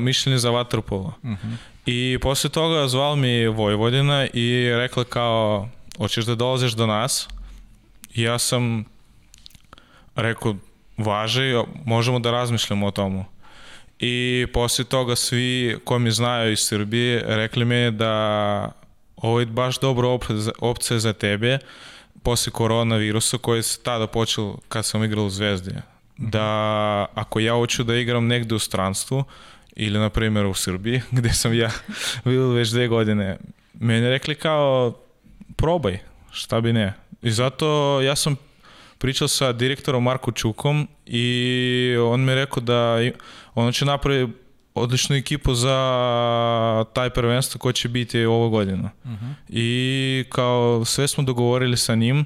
mišljenje za vaterpolo. Uh mhm. -huh. I posle toga zval mi Vojvodina i rekla kao, hoćeš da dolaziš do nas? I ja sam rekao, važe, možemo da razmišljamo o tomu. I posle toga svi koji mi znaju iz Srbije rekli mi da ovo je baš dobra opcija za tebe posle koronavirusa koji se tada počeo kad sam igrao u Zvezdi. Da ako ja hoću da igram negde u stranstvu, ili na primjer u Srbiji, gde sam ja bio već dve godine, meni rekli kao probaj, šta bi ne. I zato ja sam pričao sa direktorom Marko Čukom i on mi je rekao da i- on će napraviti odličnu ekipu za taj prvenstvo koje će biti ovo godinu. I kao sve smo dogovorili sa njim,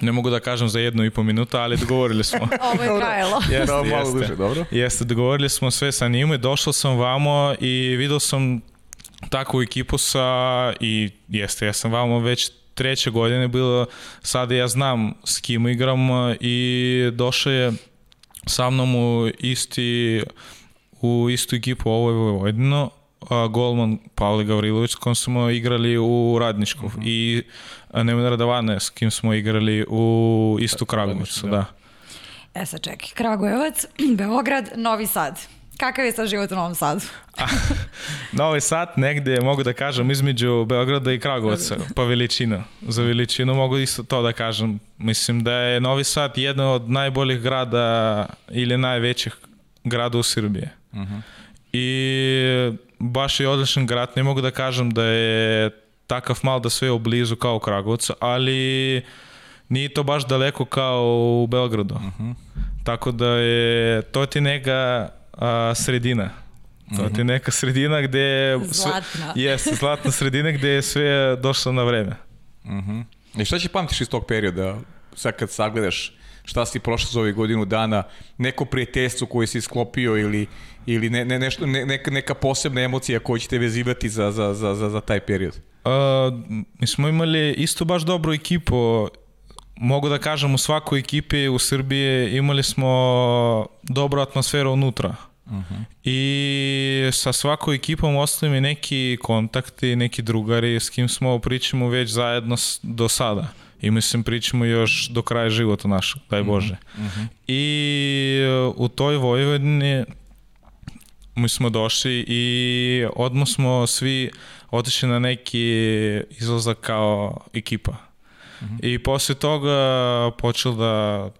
ne mogu da kažem za jednu i po minuta, ali dogovorili smo. Ovo je trajalo. Jeste, Da, malo jeste. duže, dobro. Jeste, dogovorili smo sve sa njim i došao sam vamo i vidio sam takvu ekipu sa i jeste, ja sam vamo već treće godine bilo, sada ja znam s kim igram i došao je sa mnom u isti u istu ekipu ovo je Vojvodino, a golman Pavle Gavrilović s kojom smo igrali u Radničku i Nemanja Radavane s kim smo igrali u istu Kragovicu, da. E sad čekaj, Kragujevac, Beograd, Novi Sad. Kakav je sad život u Novom Sadu? Novi Sad negde, mogu da kažem, između Beograda i Kragovca, pa veličina. Za veličinu mogu isto to da kažem. Mislim da je Novi Sad jedan od najboljih grada ili najvećih grada u Srbiji. I baš je odličan grad, ne mogu da kažem da je takav mal da sve je blizu kao u Kragovcu, ali nije to baš daleko kao u Beogradu. Tako da je, to ti neka a, sredina. To ti je neka sredina gde je... sve- Zlatna. Jeste, zlatna sredina gde je sve došlo na vreme. I šta će pamtiš iz tog perioda, sad kad sagledaš šta si prošao za ovih godinu dana, neko prijateljstvo koje si sklopio ili, ili ne, ne, nešto, ne, neka, neka posebna emocija koju ćete vezivati za, za, za, za, za taj period? A, mi smo imali isto baš dobru ekipu. Mogu da kažem u svakoj ekipi u Srbiji imali smo dobru atmosferu unutra. I sa svakoj ekipom ostali mi neki kontakti, neki drugari s kim smo pričamo već zajedno do sada. I mislim pričamo još do kraja života našeg, daj Bože. I e, u toj Vojvodini mi smo došli i odmah smo svi otišli na neki izlazak kao ekipa. I posle toga počeli da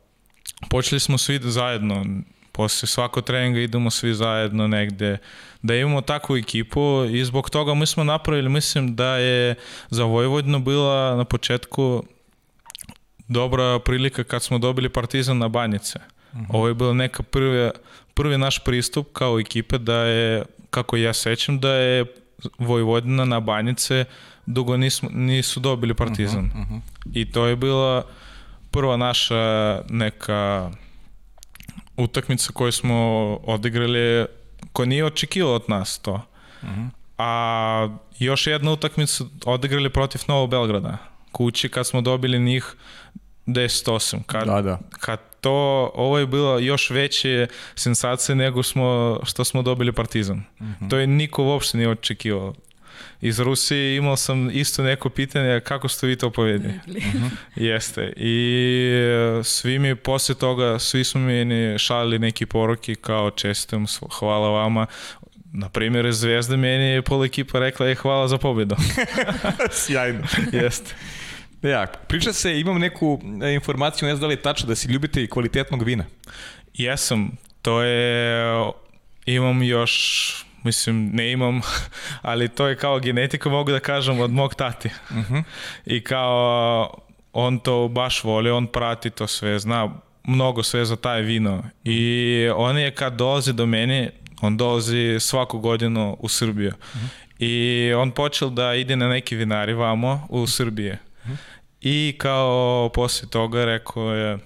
počeli smo svi da zajedno posle svakog treninga idemo svi zajedno negde da imamo takvu ekipu i zbog toga mi smo napravili mislim da je za Vojvodinu bila na početku dobra prilika kad smo dobili Partizan na Banjice. Ovo je bila neka prvi, prvi naš pristup kao ekipe da je, kako ja sećam, da je Vojvodina na Banjice dugo nismo, nisu dobili Partizan. I to je bila prva naša neka utakmica koju smo odigrali ko nije očekivao od nas to. A još jedna utakmica odigrali protiv Novog Belgrada. Kući kad smo dobili njih 10-8. Kad, Da, da. kad to, ovo je bilo još veće sensacije nego smo, što smo dobili Partizan. To je niko uopšte nije očekivao. Iz Rusije imao sam isto neko pitanje kako ste vi to povedali. Jeste. I e, svi mi posle toga, svi smo mi šalili neki poruki kao čestim, hvala vama. Na primjer, Zvezda meni je pola ekipa rekla je hvala za pobedu. Sjajno. Jeste. Ja, priča se, imam neku e, informaciju, ne znam da li je tačno, da si ljubitelj kvalitetnog vina. Jesam, to je, imam još, mislim, ne imam, ali to je kao genetika, mogu da kažem, od mog tati. I kao, on to baš voli, on prati to sve, zna mnogo sve za taj vino. I on je kad dolazi do meni, on dolazi svaku godinu u Srbiju. I on počeo da ide na neki vinari vamo u Srbije. I kao posle toga rekao je,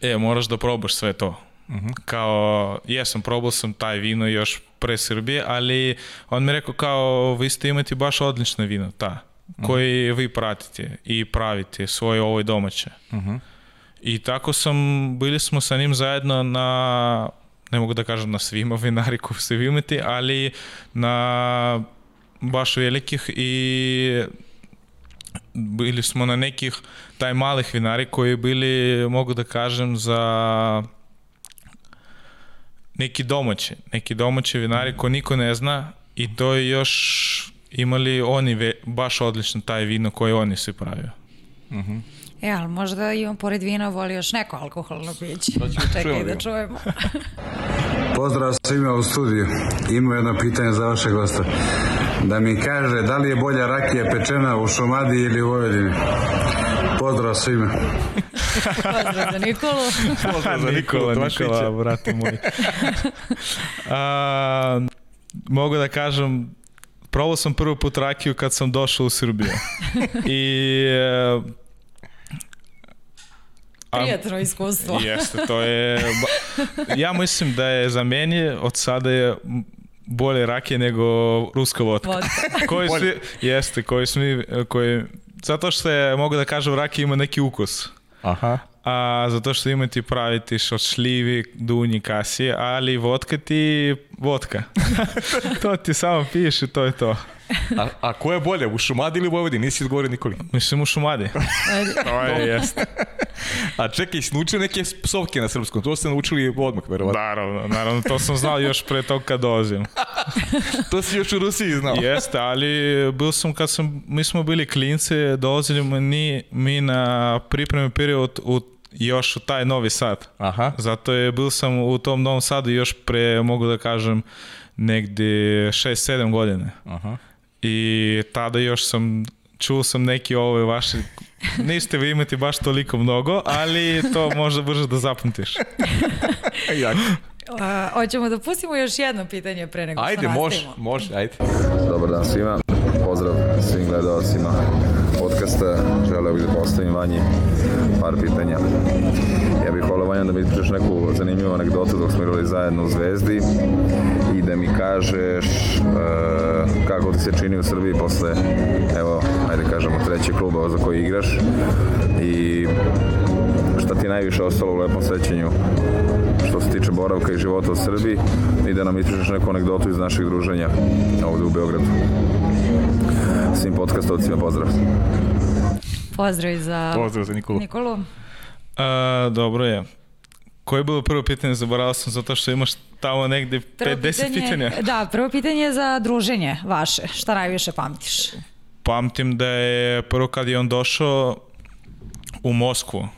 e, moraš da probaš sve to. Kao, jesam, probao sam taj vino još pre Srbije, ali on mi rekao kao, vi ste imati baš odlično vino, ta, koji vi pratite i pravite svoje ovoj domaće. I tako sam, bili smo sa njim zajedno na, ne mogu da kažem na svima vinari koji se vi imate, ali na baš velikih i bili smo na nekih taj malih vinari koji bili, mogu da kažem, za neki domaći, neki domaći vinari ko niko ne zna i to je još imali oni ve, baš odlično taj vino koje oni se pravio. E, ali možda i on pored vina voli još neko alkoholno piće. Da ćemo Čekaj da čujemo. Pozdrav svima u studiju. Ima jedno pitanje za vaše gosta. Da mi kaže da li je bolja rakija pečena u Šumadi ili u Vojvodini? Pozdrav svima. Pozdrav za Nikolu. Pozdrav za Nikola Tomaševića. Nikola, brate moj. A, mogu da kažem, probao sam prvi put rakiju kad sam došao u Srbiju. I e, a- Prijatno iskustvo. Jeste, to je... Ja mislim da je za meni od sada je bolje rakije nego ruska vodka. Vodka. koji svi, jeste, koji smi, koji, zato što je, mogu da kažem, rakija ima neki ukus. Aha. A zato što ima ti pravi ti šošljivi, dunji kasije, ali vodka ti vodka. to ti samo piješ i to je to. A, a ko je bolje, u Šumadi ili u Vojvodini? Nisi odgovorio Nikoli. Mislim u šumadi. to je, jeste. A čekaj, si naučio neke psovke na srpskom, to ste naučili odmah, verovatno. Naravno, naravno, to sam znao još pre tog kad dolazim. To si još u Rusiji znao. Jeste, ali bil sam kad sam, mi smo bili klinci, dolazili mi, mi na pripremi period u, još u taj Novi Sad. Aha. Zato je bil sam u tom Novom Sadu još pre, mogu da kažem, negdje 6-7 godine. Aha. I tada još sam, čuo sam neki ove vaše, niste vi imati baš toliko mnogo, ali to možda brže da zapamtiš. Jak. A, hoćemo da pustimo još jedno pitanje pre nego Ajde, što može, nastavimo. može, ajde. Dobar dan svima, pozdrav svim gledalcima podcasta. Želeo bih da postavim Vanji par pitanja. Ja bih volio Vanja da mi ispričaš neku zanimljivu anegdotu dok smo igrali zajedno u Zvezdi i da mi kažeš e, kako ti se čini u Srbiji posle, evo, ajde kažemo, trećeg kluba za koji igraš i šta ti najviše ostalo u lepom sećanju što se tiče boravka i života u Srbiji i da nam ispričaš neku anegdotu iz našeg druženja ovde u Beogradu. Svim podcastovcima pozdrav. Pozdrav i za Pozdrav za Nikolu. Nikolu. A, dobro je. Koje je bilo prvo pitanje? Zaboravio sam zato što imaš tamo negdje Prvo 5-10 pitanja. Da, prvo pitanje je za druženje vaše. Šta najviše pamtiš? Pamtim da je prvo kad je on došao u Moskvu,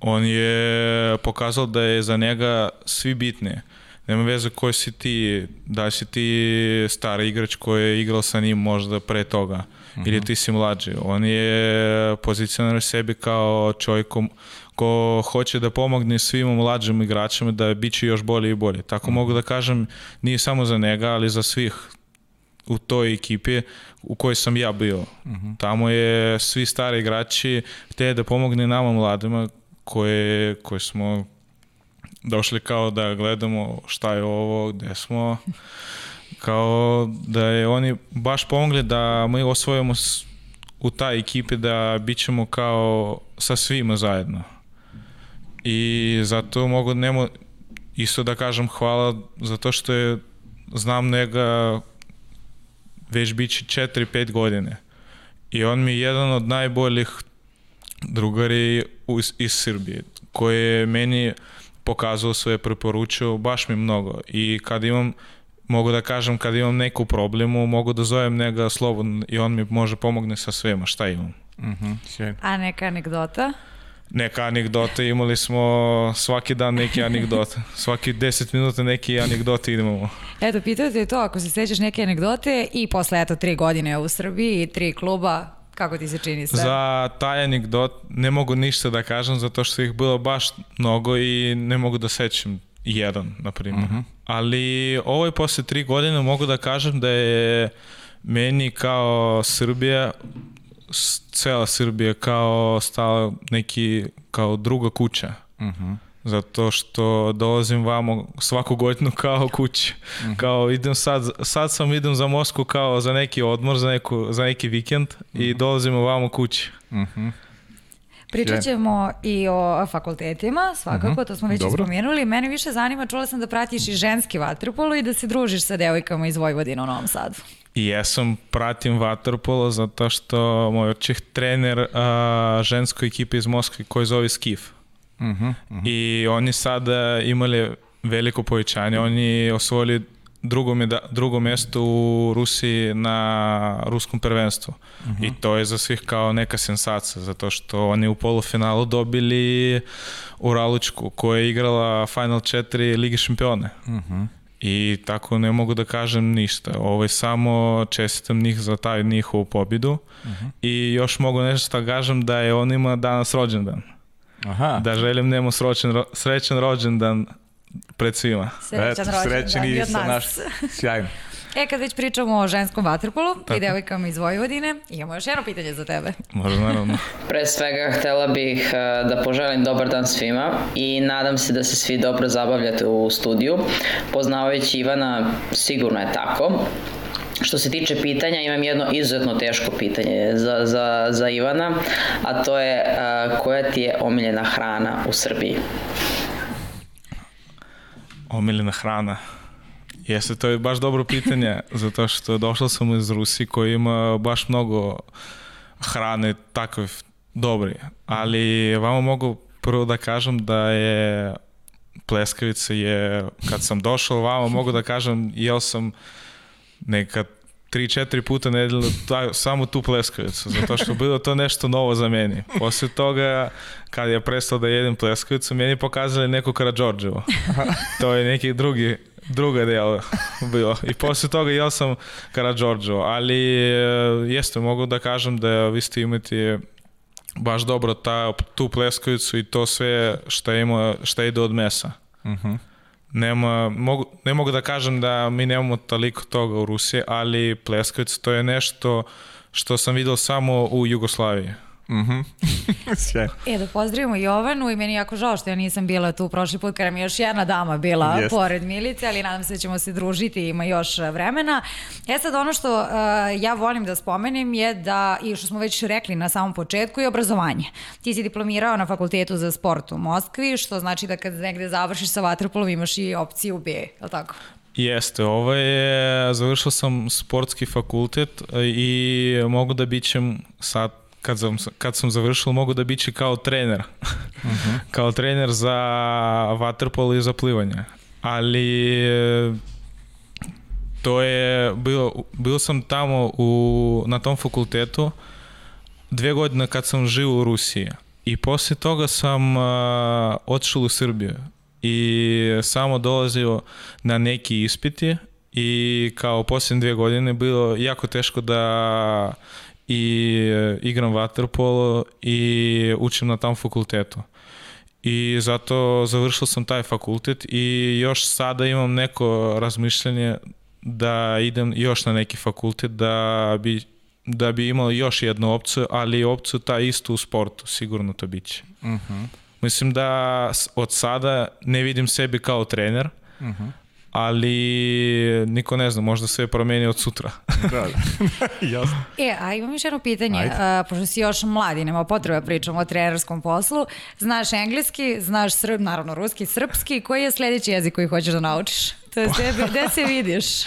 on je pokazao da je za njega svi bitni. Nema veze koji si ti, da li si ti stari igrač koji je igrao sa njim možda pre toga ili ti si mlađi. On je pozicionirao sebi kao čovjek ko, hoće da pomogne svim mlađim igračima da bit će još bolje i bolje. Tako mogu da kažem, nije samo za njega, ali za svih u toj ekipi u kojoj sam ja bio. Tamo je svi stari igrači htjeli da pomogne nama mladima koje, koje smo došli kao da gledamo šta je ovo, gde smo, kao da je oni baš pomogli da mi osvojimo u taj ekipi da bit ćemo kao sa svima zajedno. I zato mogu nemo isto da kažem hvala zato što je znam njega već bit će 4-5 godine. I on mi je jedan od najboljih drugari iz, iz Srbije, koji je meni pokazao sve, preporučio baš mi mnogo. I kad imam, mogu da kažem, kad imam neku problemu, mogu da zovem njega slobodno i on mi može pomogne sa svema šta imam. Mhm, sjajno. A neka anegdota? Neka anegdota, imali smo svaki dan neke anegdote. Svaki 10 minuta neke anegdote idemo. Eto, pitao te to, ako se sećaš neke anegdote i posle, eto, tri godine u Srbiji i tri kluba, kako ti se čini sve? Za taj anegdot ne mogu ništa da kažem zato što ih bilo baš mnogo i ne mogu da sećam jedan, na primjer. Ali ovo je posle tri godine mogu da kažem da je meni kao Srbija cela Srbija kao stala neki kao druga kuća. Zato što dolazim vamo svaku godinu kao kući. Kao idem sad, sad sam idem za Moskvu kao za neki odmor, za, neku, za neki vikend i dolazim vamo kući. Pričat ćemo i o fakultetima, svakako, to smo već Dobro. spomenuli. Mene više zanima, čula sam da pratiš i ženski vaterpolo i da se družiš sa devojkama iz Vojvodine u Novom Sadu. I jesam, pratim vaterpolo zato što moj očih trener a, ženskoj ekipi iz Moskve koji zove Skif. I oni sada imali veliko povećanje, oni osvojili drugo, meda, drugo mesto u Rusiji na ruskom prvenstvu. Uh -huh. I to je za svih kao neka sensacija, zato što oni u polufinalu dobili Uralučku koja je igrala Final 4 Lige šampione. Uh -huh. I tako ne mogu da kažem ništa. Ovo je samo čestitam njih za taj njihovu pobjedu. Uh -huh. I još mogu nešto da kažem da je on ima danas rođendan. Aha. Da želim njemu srećan, srećan rođendan pred svima. Srećan Eto, rođendan i sa naš. Sjajno. E, kad već pričamo o ženskom vaterpolu i devojkama iz Vojvodine, imamo još jedno pitanje za tebe. Možda, naravno. Pre svega, htela bih uh, da poželim dobar dan svima i nadam se da se svi dobro zabavljate u studiju. Poznavajući Ivana, sigurno je tako. Što se tiče pitanja, imam jedno izuzetno teško pitanje za, za, za Ivana, a to je uh, koja ti je omiljena hrana u Srbiji? Omiljena hrana? Jeste, to je baš dobro pitanje, zato što došao sam iz Rusije koji ima baš mnogo hrane takve dobri, ali vama mogu prvo da kažem da je pleskavica je, kad sam došao vama mogu da kažem, jel sam nekad 3-4 puta nedeljno samo tu pleskavicu, zato što bilo to nešto novo za meni. Posle toga, kad je prestao da jedem pleskavicu, meni pokazali neko Karadžorđevo. to je neki drugi druga deo bilo. I posle toga jel sam Karadžorđevo, ali e, jeste, mogu da kažem da vi ste imati baš dobro ta, tu pleskavicu i to sve šta, ima, šta ide od mesa. Uh mhm. -huh. Nema, mogu, ne mogu da kažem da mi nemamo toliko toga u Rusiji, ali pleskavica to je nešto što sam vidio samo u Jugoslaviji. Mhm. Mm e, da pozdravimo Jovanu i meni je jako žao što ja nisam bila tu prošli put kada mi je još jedna dama bila Jest. pored Milice, ali nadam se da ćemo se družiti, ima još vremena. E sad ono što uh, ja volim da spomenem je da, i što smo već rekli na samom početku, je obrazovanje. Ti si diplomirao na fakultetu za sport u Moskvi, što znači da kad negde završiš sa vaterpolom imaš i opciju B, je li tako? Jeste, ovo je, završio sam sportski fakultet i mogu da bićem sad kad sam, kad sam završil, mogu da biće kao trener. Uh mhm. -huh. kao trener za waterpolo i za plivanje. Ali to je bilo, bio sam tamo u, na tom fakultetu dve godine kad sam živo u Rusiji. I posle toga sam uh, otišao u Srbiju i samo dolazio na neki ispiti i kao posljednje dve godine bilo jako teško da i e, igram vaterpolo i učim na tom fakultetu. I zato završio sam taj fakultet i još sada imam neko razmišljanje da idem još na neki fakultet da bi da bi imao još jednu opciju, ali opciju ta istu u sportu, sigurno to biće. Uh mhm. -huh. Mislim da od sada ne vidim sebi kao trener, uh mhm. -huh ali niko ne zna, možda se promeni od sutra. da, da. Jasno. E, a imam još jedno pitanje, a, pošto si još mladi, nema potreba pričamo o trenerskom poslu, znaš engleski, znaš srb, naravno ruski, srpski, koji je sledeći jezik koji hoćeš da naučiš? To je gde, gde se vidiš?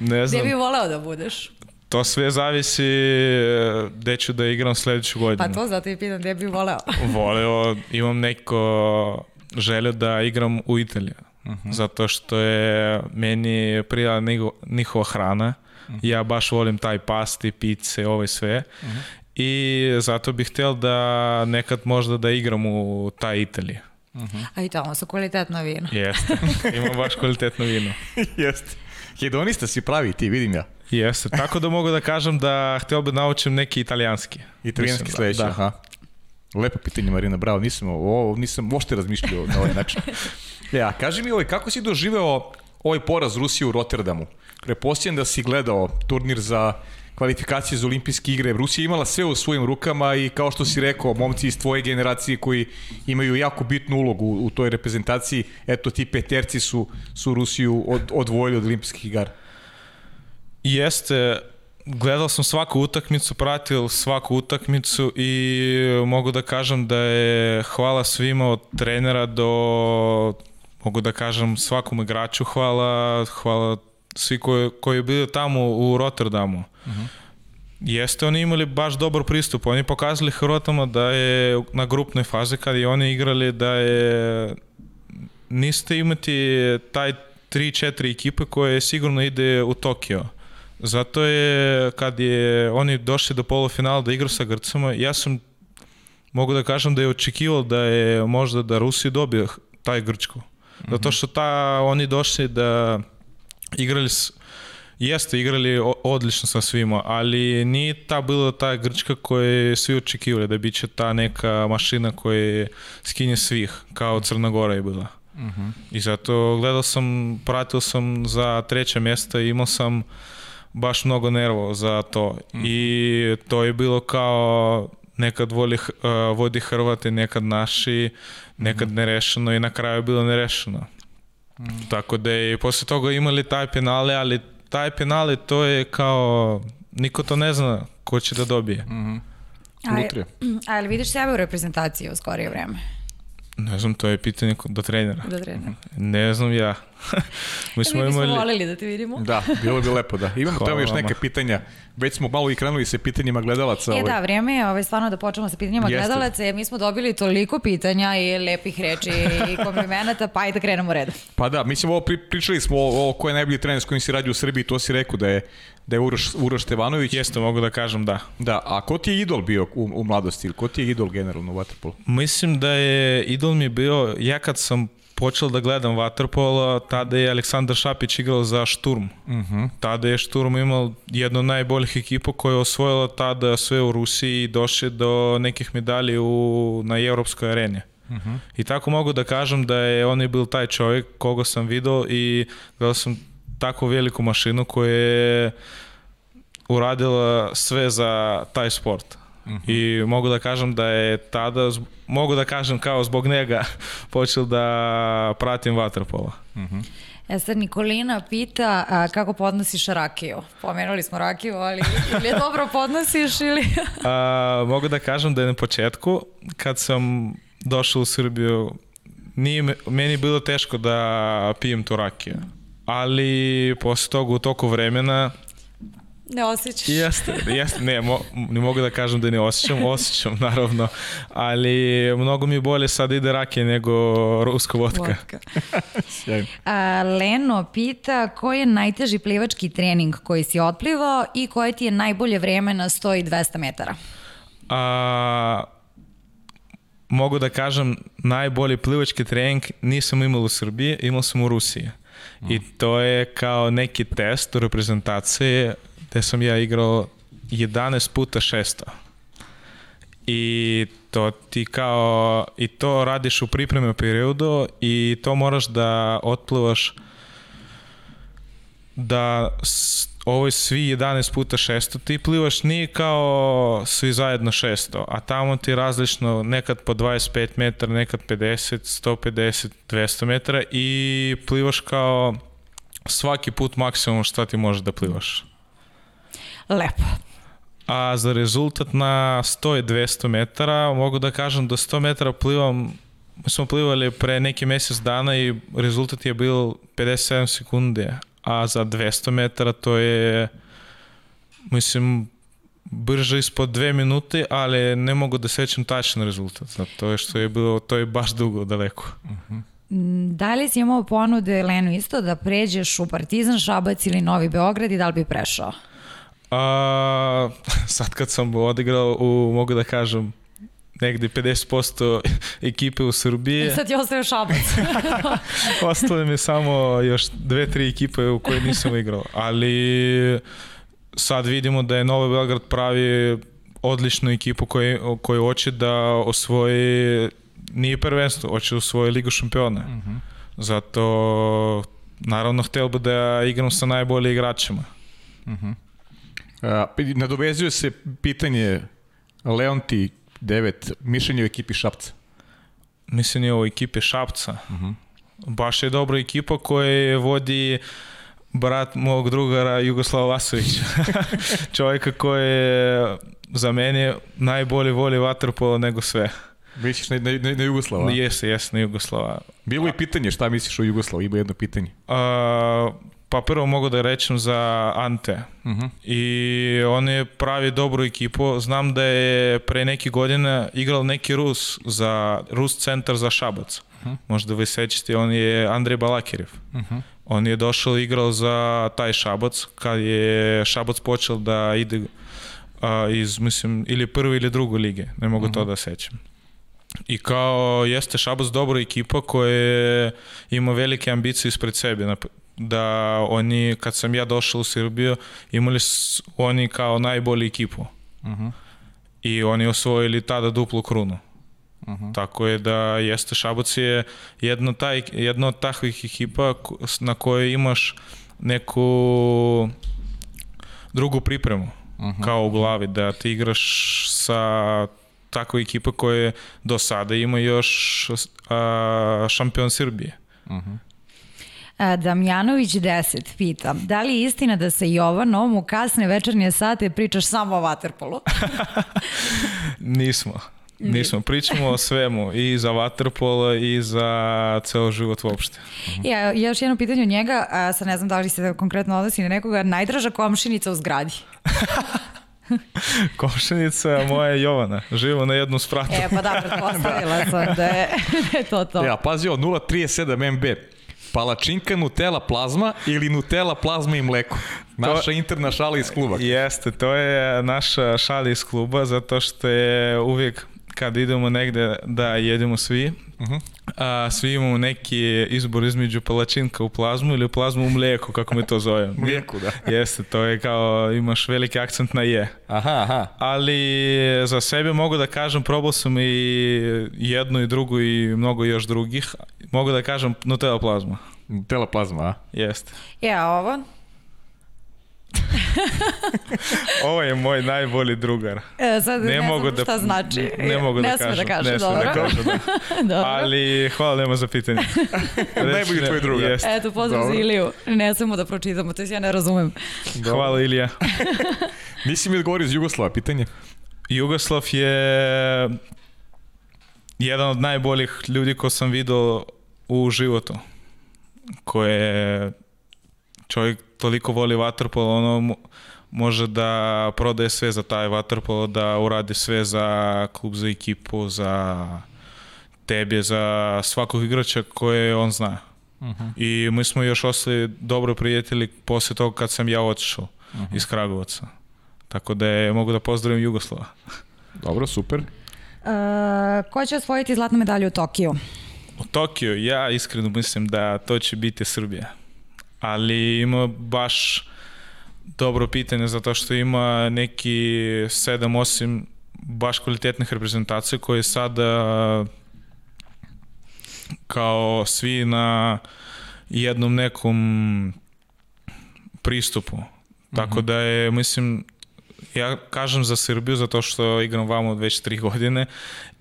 Ne znam. Gde bi voleo da budeš? To sve zavisi e, gde ću da igram sledeću godinu. Pa to zato i pitam gde bi voleo. voleo, imam neko želju da igram u -huh. Mhm. zato što je meni prijela njihova hrana. Uh mhm. -huh. Ja baš volim taj pasti, pice, ove sve. Uh mhm. -huh. I zato bih htjel da nekad možda da igram u taj Italiji. Uh -huh. A i tamo su kvalitetno vino. Jeste, ima baš kvalitetno vino. Jeste. Hedonista si pravi ti, vidim ja. Jeste, tako da mogu da kažem da htio bi da naučim neki italijanski. Italijanski da, sledeći, da. aha. Lepo pitanje Marina, bravo, nisam, ovo, nisam ošte razmišljao na ovaj način. Ja, kaži mi ovaj, kako si doživeo ovaj poraz Rusije u Rotterdamu? Prepostavljam da si gledao turnir za kvalifikacije za olimpijske igre. Rusija imala sve u svojim rukama i kao što si rekao, momci iz tvoje generacije koji imaju jako bitnu ulogu u toj reprezentaciji, eto ti peterci su, su Rusiju od, odvojili od olimpijskih igara. Jeste, gledao sam svaku utakmicu, pratio svaku utakmicu i mogu da kažem da je hvala svima od trenera do mogu da kažem svakom igraču hvala, hvala svi koji, koji bili tamo u Rotterdamu. Uh mhm. -huh. Jeste oni imali baš dobar pristup. Oni pokazali Hrvatama da je na grupnoj fazi kad je oni igrali da je niste imati taj 3-4 ekipe koje sigurno ide u Tokio. Zato je, kad je oni došli do polufinala da igra sa Grcama, ja sam, mogu da kažem da je očekivao da je možda da Rusi dobio taj Grčko. Zato što ta, oni došli da igrali s, jeste igrali odlično sa svima, ali nije ta bila ta Grčka koju svi očekivali, da biće ta neka mašina koja skinje svih, kao Crna Gora je bila. I zato gledao sam, pratio sam za treće mjesto i imao sam baš mnogo nervova za to. I to je bilo kao nekad voli, uh, vodi Hrvati, nekad naši, nekad nerešeno i na kraju je bilo nerešeno. Tako da je i posle toga imali taj penale, ali taj penale to je kao, niko to ne zna ko će da dobije. A, Lutrija. a jel vidiš sebe u reprezentaciji u skorije vreme? Ne znam, to je pitanje do trenera. Da trenera. Ne znam ja. Mi smo Mi bismo imali... volili da te vidimo. Da, bilo bi lepo, da. Imamo Hvala tamo još vama. neke pitanja. Već smo malo i krenuli sa pitanjima gledalaca. E ovaj. da, vrijeme je ovaj, stvarno da počnemo sa pitanjima Jeste. gledalaca, jer mi smo dobili toliko pitanja i lepih reči i komplimenata, pa i da krenemo redom. Pa da, mislim, ovo pri, pričali smo o, o ko je najbolji trener s kojim si radio u Srbiji, to si rekao da je, da je Uroš, Uroš Stevanović. Jeste, mogu da kažem da. Da, a ko ti je idol bio u, u mladosti? ili Ko ti je idol generalno u Waterpolu? Mislim da je idol mi bio, ja kad sam počeo da gledam Waterpolo, tada je Aleksandar Šapić igrao za Šturm. Tada je Šturm imao jednu od najboljih ekipa koja je osvojila tada sve u Rusiji i došli do nekih medalji u, na evropskoj areni. I tako mogu da kažem da je on je bil taj čovjek koga sam video i gledao sam tako veliku mašinu koja je uradila sve za taj sport. I mogu da kažem da je tada, mogu da kažem kao zbog njega počeo da pratim vaterpola. E sad Nikolina pita a, kako podnosiš rakiju. Pomenuli smo rakiju, ali ili je dobro podnosiš ili... A, mogu da kažem da je na početku, kad sam došao u Srbiju, nije, me- meni je bilo teško da pijem tu rakiju. Ali posle toga u toku vremena Ne osjećaš. Jeste, jeste, ne, mo, ne mogu da kažem da ne osjećam, osjećam naravno, ali mnogo mi je bolje sad ide rakije nego ruska vodka. Vodka. A, Leno pita koji je najteži plivački trening koji si otplivao i koje ti je najbolje vreme na 100 i 200 metara? A, mogu da kažem, najbolji plivački trening nisam imao u Srbiji, imao sam u Rusiji. I to je kao neki test u reprezentaciji gde sam ja igrao 11 puta 600. I to ti kao, i to radiš u pripremnom periodu i to moraš da otplivaš da ovo je svi 11 puta 600 ti plivaš nije kao svi zajedno 600 a tamo ti je različno nekad po 25 metara nekad 50, 150, 200 metara i plivaš kao svaki put maksimum šta ti možeš da plivaš Lepo. a za rezultat na 100 i 200 metara mogu da kažem da 100 metara plivam mi smo plivali pre neki mjesec dana i rezultat je bil 57 sekunde a za 200 metara to je mislim brže ispod dve minute, ali ne mogu da sećam tačan rezultat, zato je što je bilo, to je baš dugo daleko. Da li si imao ponude, Leno, isto da pređeš u Partizan, Šabac ili Novi Beograd i da li bi prešao? A, sad kad sam odigrao u, mogu da kažem, negde 50% ekipe u Srbiji, Sad ti ostaje Šabac. ostale mi samo još dve, tri ekipe u koje nisam igrao, ali sad vidimo da je Novi Beograd pravi odličnu ekipu koju, koju hoće da osvoji nije prvenstvo, hoće da osvoji Ligu šampiona. Zato naravno hteo bi da igram sa najboljim igračima. A, nadovezuje se pitanje Leonti 9, mišljenje o ekipi Šapca. Mislim je o ekipi Šapca. Baš je dobra ekipa koja vodi brat mog drugara Jugoslava Vasovića. Čovjeka koji je za mene najbolje voli vaterpolo nego sve. Misliš na, na, na, Jugoslava? Jeste, jeste na Jugoslava. Bilo je pitanje šta misliš o Jugoslavu, ima jedno pitanje. A, pa prvo mogu da rečem za Ante. I on je pravi dobru ekipu. Znam da je pre neki godine igral neki Rus za Rus centar za Šabac. Možda vi sećate, on je Andrej Balakirev. On je došao i igrao za taj Šabac, kad je Šabac počeo da ide a, iz, mislim, ili prve ili druge lige, ne mogu uh -huh. to da sećam. I kao jeste Šabac dobra ekipa koja ima velike ambicije ispred sebe, da oni, kad sam ja došao u Srbiju, imali su oni kao najbolju ekipu. Uh -huh. I oni osvojili tada duplu krunu. Uh -huh. Tako je da jeste Šabac je jedna, taj, jedna od takvih ekipa na kojoj imaš neku drugu pripremu uh -huh. kao u glavi, da ti igraš sa takva ekipa koja do sada ima još a, šampion Srbije. Uh -huh. Damjanović 10 pita, da li je istina da se Jovanom u kasne večernje sate pričaš samo o vaterpolu? Nismo. Nismo, pričamo o svemu, i za vaterpolo i za ceo život uopšte. Ja, još jedno pitanje od njega, a sad ne znam da li se konkretno odnosi na nekoga, najdraža komšinica u zgradi? Komšenica moja Jovana. Živo na jednu spratu. E, pa da, pretpostavila sam da je to to. Ja, pazi ovo, 037 MB. Palačinka, Nutella, plazma ili Nutella, plazma i mleko? Naša to, interna šala iz kluba. Jeste, to je naša šala iz kluba zato što je uvijek kad idemo negde da jedemo svi, uh -huh. a, svi imamo neki izbor između palačinka u plazmu ili plazmu u mlijeku, kako mi to zovem. mlijeku, da. Jeste, to je kao, imaš veliki akcent na je. Aha, aha. Ali za sebe mogu da kažem, probao sam i jednu i drugu i mnogo još drugih. Mogu da kažem Nutella plazma. Nutella plazma, a? Jeste. Ja, ovo? Ovo je moj najbolji drugar. E, sad ne, ne mogu da, šta znači. Ne mogu ne da kažem. Da kaže, ne dobro. da kažem, da. dobro. Ali hvala nema za pitanje. najbolji tvoj drugar. Jest. Eto, pozdrav za Iliju. Ne smemo da pročitamo, to ja ne razumem. Dobro. Hvala Ilija. Nisi mi odgovorio iz Jugoslava, pitanje? Jugoslav je jedan od najboljih ljudi ko sam video u životu. Koje čovjek toliko voli vaterpolo, ono može da prodaje sve za taj vaterpolo, da uradi sve za klub, za ekipu, za tebe, za svakog igrača koje on zna. Uh mhm. -huh. I mi smo još ostali dobro prijatelji posle toga kad sam ja otišao uh mhm. -huh. iz Kragovaca. Tako da je, mogu da pozdravim Jugoslava. Dobro, super. Uh, ko će osvojiti zlatnu medalju u Tokiju? U Tokiju, ja iskreno mislim da to će biti Srbija ali ima baš dobro pitanje zato što ima neki 7-8 baš kvalitetnih reprezentacija koje sada kao svi na jednom nekom pristupu. Tako -hmm. da je, mislim, ja kažem za Srbiju zato što igram vamo već tri godine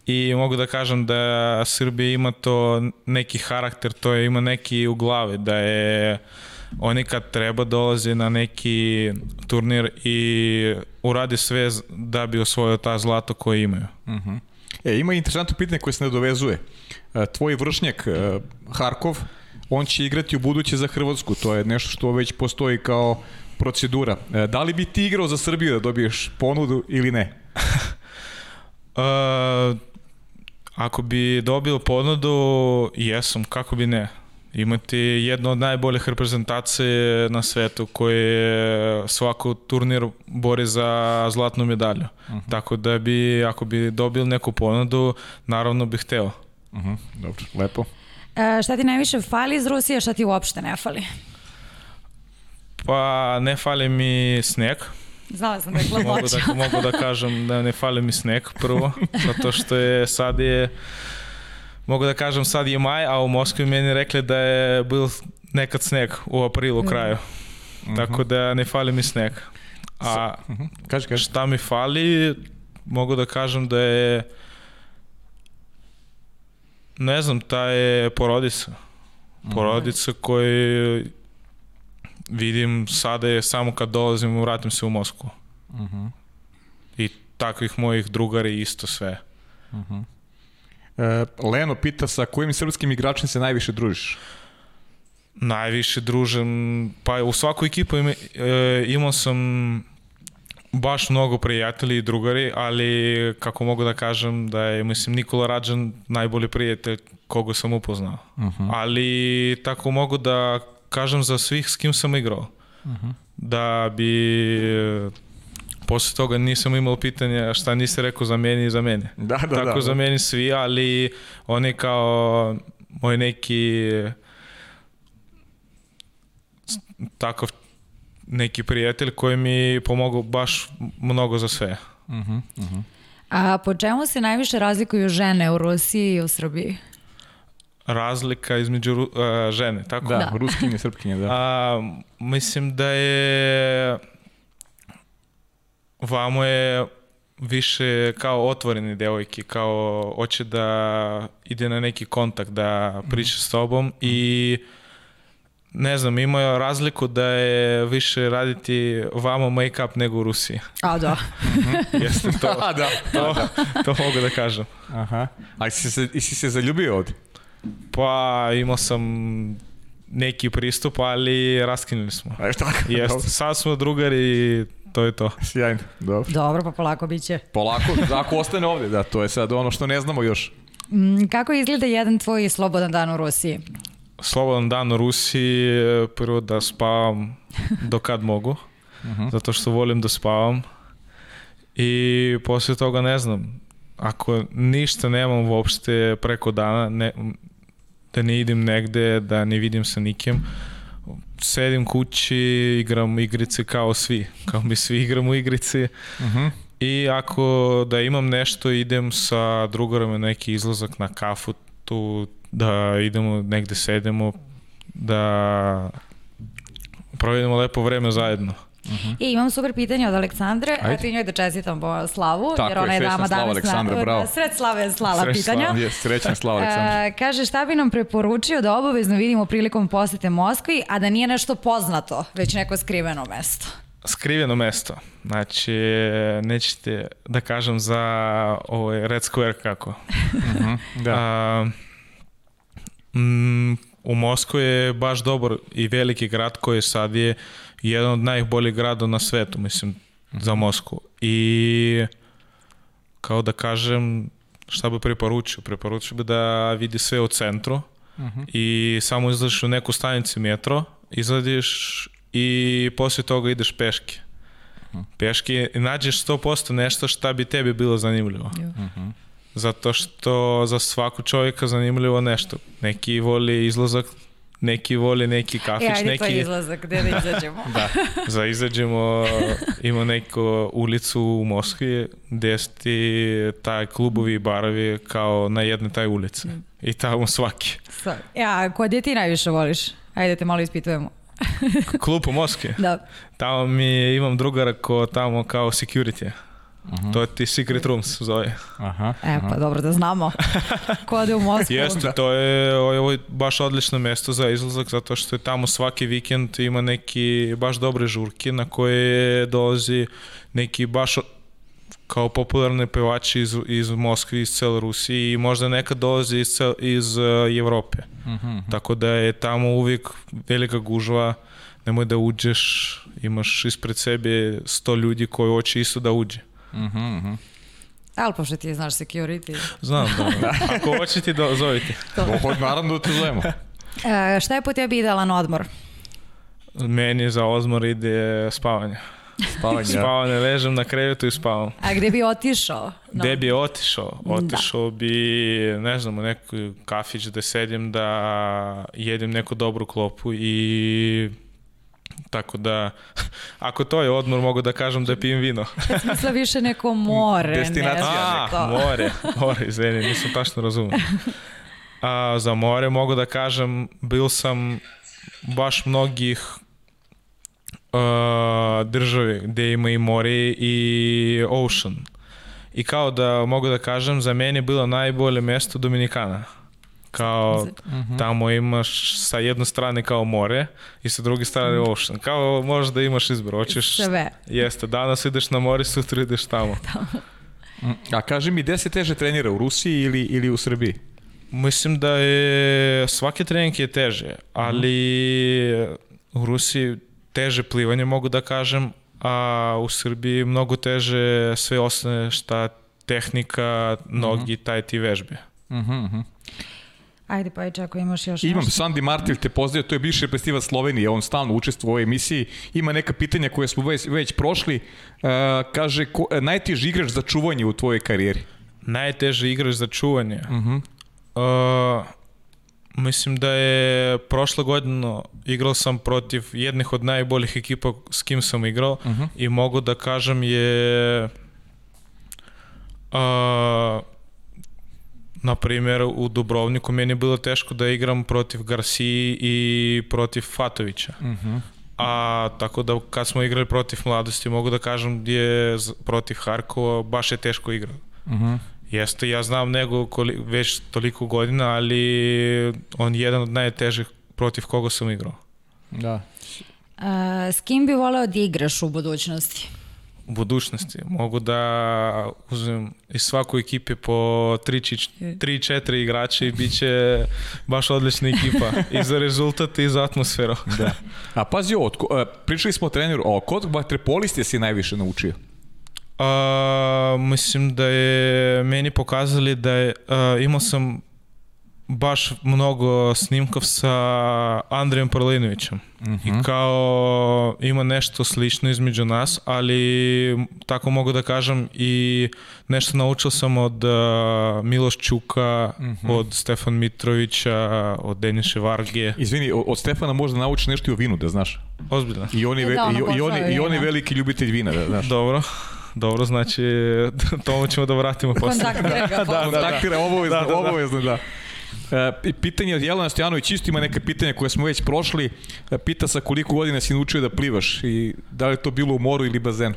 i mogu da kažem da Srbija ima to neki karakter, to je ima neki u glavi, da je oni kad treba dolaze na neki turnir i uradi sve da bi osvojio ta zlato koje imaju. Uh mhm. -huh. E, ima interesantno pitanje koje se ne dovezuje. E, tvoj vršnjak e, Harkov, on će igrati u buduće za Hrvatsku, to je nešto što već postoji kao procedura. E, da li bi ti igrao za Srbiju da dobiješ ponudu ili ne? uh, ako bi dobio ponudu, jesam, kako bi ne imati jednu od najboljih reprezentacije na svetu koje svako turnir bori za zlatnu medalju. Uh mhm. -huh. Tako da bi, ako bi dobil neku ponudu, naravno bih hteo. Uh mhm, -huh. Dobro, lepo. E, šta ti najviše fali iz Rusije, šta ti uopšte ne fali? Pa ne fali mi sneg. Znala sam da je mogu, da, mogu da kažem da ne fali mi sneg prvo, zato što je sad je mogu da kažem sad je maj, a u Moskvi meni rekli da je bil nekad sneg u aprilu kraju. Mm -hmm. Tako da ne fali mi sneg. A mm -hmm. kaži, kaži. šta mi fali, mogu da kažem da je ne znam, ta je porodica. Mhm. Porodica koju vidim sada je samo kad dolazim, vratim se u Moskvu. Mhm. -huh. I takvih mojih drugari isto sve. Mhm. -huh. E, Leno pita sa kojim srpskim igračem se najviše družiš? Najviše družim, pa u svaku ekipu ima, e, imao sam baš mnogo prijatelji i drugari, ali kako mogu da kažem da je, mislim, Nikola Rađan najbolji prijatelj koga sam upoznao. Uh mhm. -huh. Ali tako mogu da kažem za svih s kim sam igrao. Da bi posle toga nisam imao pitanja šta nisi rekao za meni i za mene. Da, da, Tako da. za meni svi, ali oni kao moj neki takav neki prijatelj koji mi pomogao baš mnogo za sve. A po čemu se najviše razlikuju žene u Rusiji i u Srbiji? Razlika između a, žene, tako? Da, Da. ruskinje, srpkinje, da. A, mislim da je vamo je više kao otvoreni devojke, kao hoće da ide na neki kontakt, da priča s tobom i ne znam, ima razliku da je više raditi vamo make-up nego u Rusiji. A da. Jeste to, A, da. to, to mogu da kažem. Aha. A si se, i si se zaljubio ovde? Pa imao sam neki pristup, ali raskinuli smo. A, tako? Jeste, sad smo drugari i to je to. Sjajno, dobro. Dobro, pa polako bit će. Polako, ako ostane ovde, da, to je sad ono što ne znamo još. Mm, Kako izgleda jedan tvoj slobodan dan u Rusiji? Slobodan dan u Rusiji, prvo da spavam do kad mogu, zato što volim da spavam. I poslije toga ne znam, ako ništa nemam uopšte preko dana, ne, da ne idem negde, da ne vidim sa nikim, sedim kući, igram igrice kao svi, kao mi svi igramo igrice. I ako da imam nešto, idem sa drugarima na neki izlazak na kafu, tu da idemo negde sedemo, da provedemo lepo vreme zajedno. I imam super pitanje od Aleksandre, Ajde. eto i njoj da čestitam po slavu, Tako jer je, ona je srećna dama danas Aleksandra, na, bravo. sred slave je slala Srećna pitanja. slava. Je, srećan slava, Aleksandar. E, kaže šta bi nam preporučio da obavezno vidimo prilikom posete Moskvi, a da nije nešto poznato, već neko skriveno mesto. Skriveno mesto. Znači, nećete da kažem za ovaj Red Square kako. Da. A, mm, u Moskvi je baš dobar i veliki grad koji sad je jedan od najboljih grada na svetu, mislim, za Moskvu. I kao da kažem, šta bi preporučio? Preporučio bi da vidi sve u centru i samo izlaziš u neku stanicu metro, izladiš i poslije toga ideš peške. Peške i nađeš 100% nešto šta bi tebi bilo zanimljivo. Zato što za svaku čovjeka zanimljivo nešto. Neki voli izlazak, neki voli neki kafić, E, ajde, neki izlazak, gde da izađemo. da, za izađemo, ima neku ulicu u Moskvi gdje su ti taj klubovi i barovi kao na jednoj taj ulici. I tamo svaki. So, ja, ko gde ti najviše voliš? Ajde te malo ispitujemo. Klub u Moskvi. Da. Tamo mi imam drugara ko tamo kao security. To je ti secret rooms zove. Aha. E, pa dobro da znamo. Ko ode u Moskvu? Jeste, to je ovo je baš odlično mesto za izlazak zato što je tamo svaki vikend ima neki baš dobre žurke na koje dolazi neki baš kao popularni pevači iz, iz Moskve, iz cele Rusije i možda nekad dolazi iz, cel, iz uh, Evrope. Tako da je tamo uvijek velika gužva, nemoj da uđeš, imaš ispred sebe 100 ljudi koji hoće isto da uđe. Ali pošto ti znaš security. Znam, da. Ako hoćete, da zovite. Ovo, naravno da te zovemo. E, šta je po tebi idealan odmor? Meni za odmor ide spavanje. Spavanje. Spavanje, ležem na krevetu i spavam. A gde bi otišao? No. Gde bi otišao? Otišao bi, ne znam, u neku kafić da sedim, da jedem neku dobru klopu i tako da, ako to je odmor, mogu da kažem da pijem vino. Smisla više neko more. Destinacija ne A, more, more, izvini, nisam tačno razumio. A, za more mogu da kažem, bil sam baš mnogih uh, državi gde ima i more i ocean. I kao da mogu da kažem, za mene je bilo najbolje mesto Dominikana. Kao tamo imaš sa jedne strane kao more i sa druge strane ocean. Kao možeš da imaš izbor. Hoćeš, Sve. Jeste, danas ideš na more, sutra ideš tamo. A kaži mi, gde se teže trenira, u Rusiji ili, ili u Srbiji? Mislim da je svaki trening je teže, ali u Rusiji teže plivanje mogu da kažem, a u Srbiji mnogo teže sve ostane šta tehnika, nogi, taj ti vežbe. Ajde, pa i čako, imaš još Imam, nešto? Sandi Martil te pozdravio, to je bivši reprezentativac Slovenije, on stalno učestvuje u ovoj emisiji. Ima neka pitanja koje smo već, već prošli. Uh, kaže, ko, uh, najteži igrač za čuvanje u tvojoj karijeri? Najteži igrač za čuvanje. Uh -huh. Uh, mislim da je prošle godine igrao sam protiv jednih od najboljih ekipa s kim sam igrao uh -huh. i mogu da kažem je uh, na primjer u Dubrovniku meni je bilo teško da igram protiv Garciji i protiv Fatovića. Uh -huh. A tako da kad smo igrali protiv mladosti mogu da kažem je protiv Harkova baš je teško igrao. Uh -huh. Jeste, ja znam nego koli, već toliko godina, ali on je jedan od najtežih protiv koga sam igrao. Da. A, s kim bi voleo da igraš u budućnosti? U budućnosti mogu da uzmem iz svakoj ekipe po 3-4 igrača i bit će baš odlična ekipa i za rezultat i za atmosferu. Da. A pazi ovo, pričali smo o treneru, o kod vaterpoliste si najviše naučio? A, mislim da je meni pokazali da je, a, imao sam baš mnogo snimkov sa Andrijem Parlinovićem. Uh -huh. I kao ima nešto slično između nas, ali tako mogu da kažem i nešto naučio sam od uh, Miloš Čuka, uh -huh. od Stefan Mitrovića, od Deniše Varge. Izvini, od Stefana možda naučiš nešto i o vinu, da znaš. Ozbiljno. I on je, ve, i, i, on je, i on je veliki ljubitelj vina, da znaš. Dobro. Dobro, znači tomu ćemo da vratimo posle. Kontaktira ga da, kontaktira, obavezno, da, da, da. obavezno, da. E, pitanje od Jelena Stojanović, isto ima neka pitanja koje smo već prošli. E, pita sa koliko godina si naučio da plivaš i da li je to bilo u moru ili bazenu?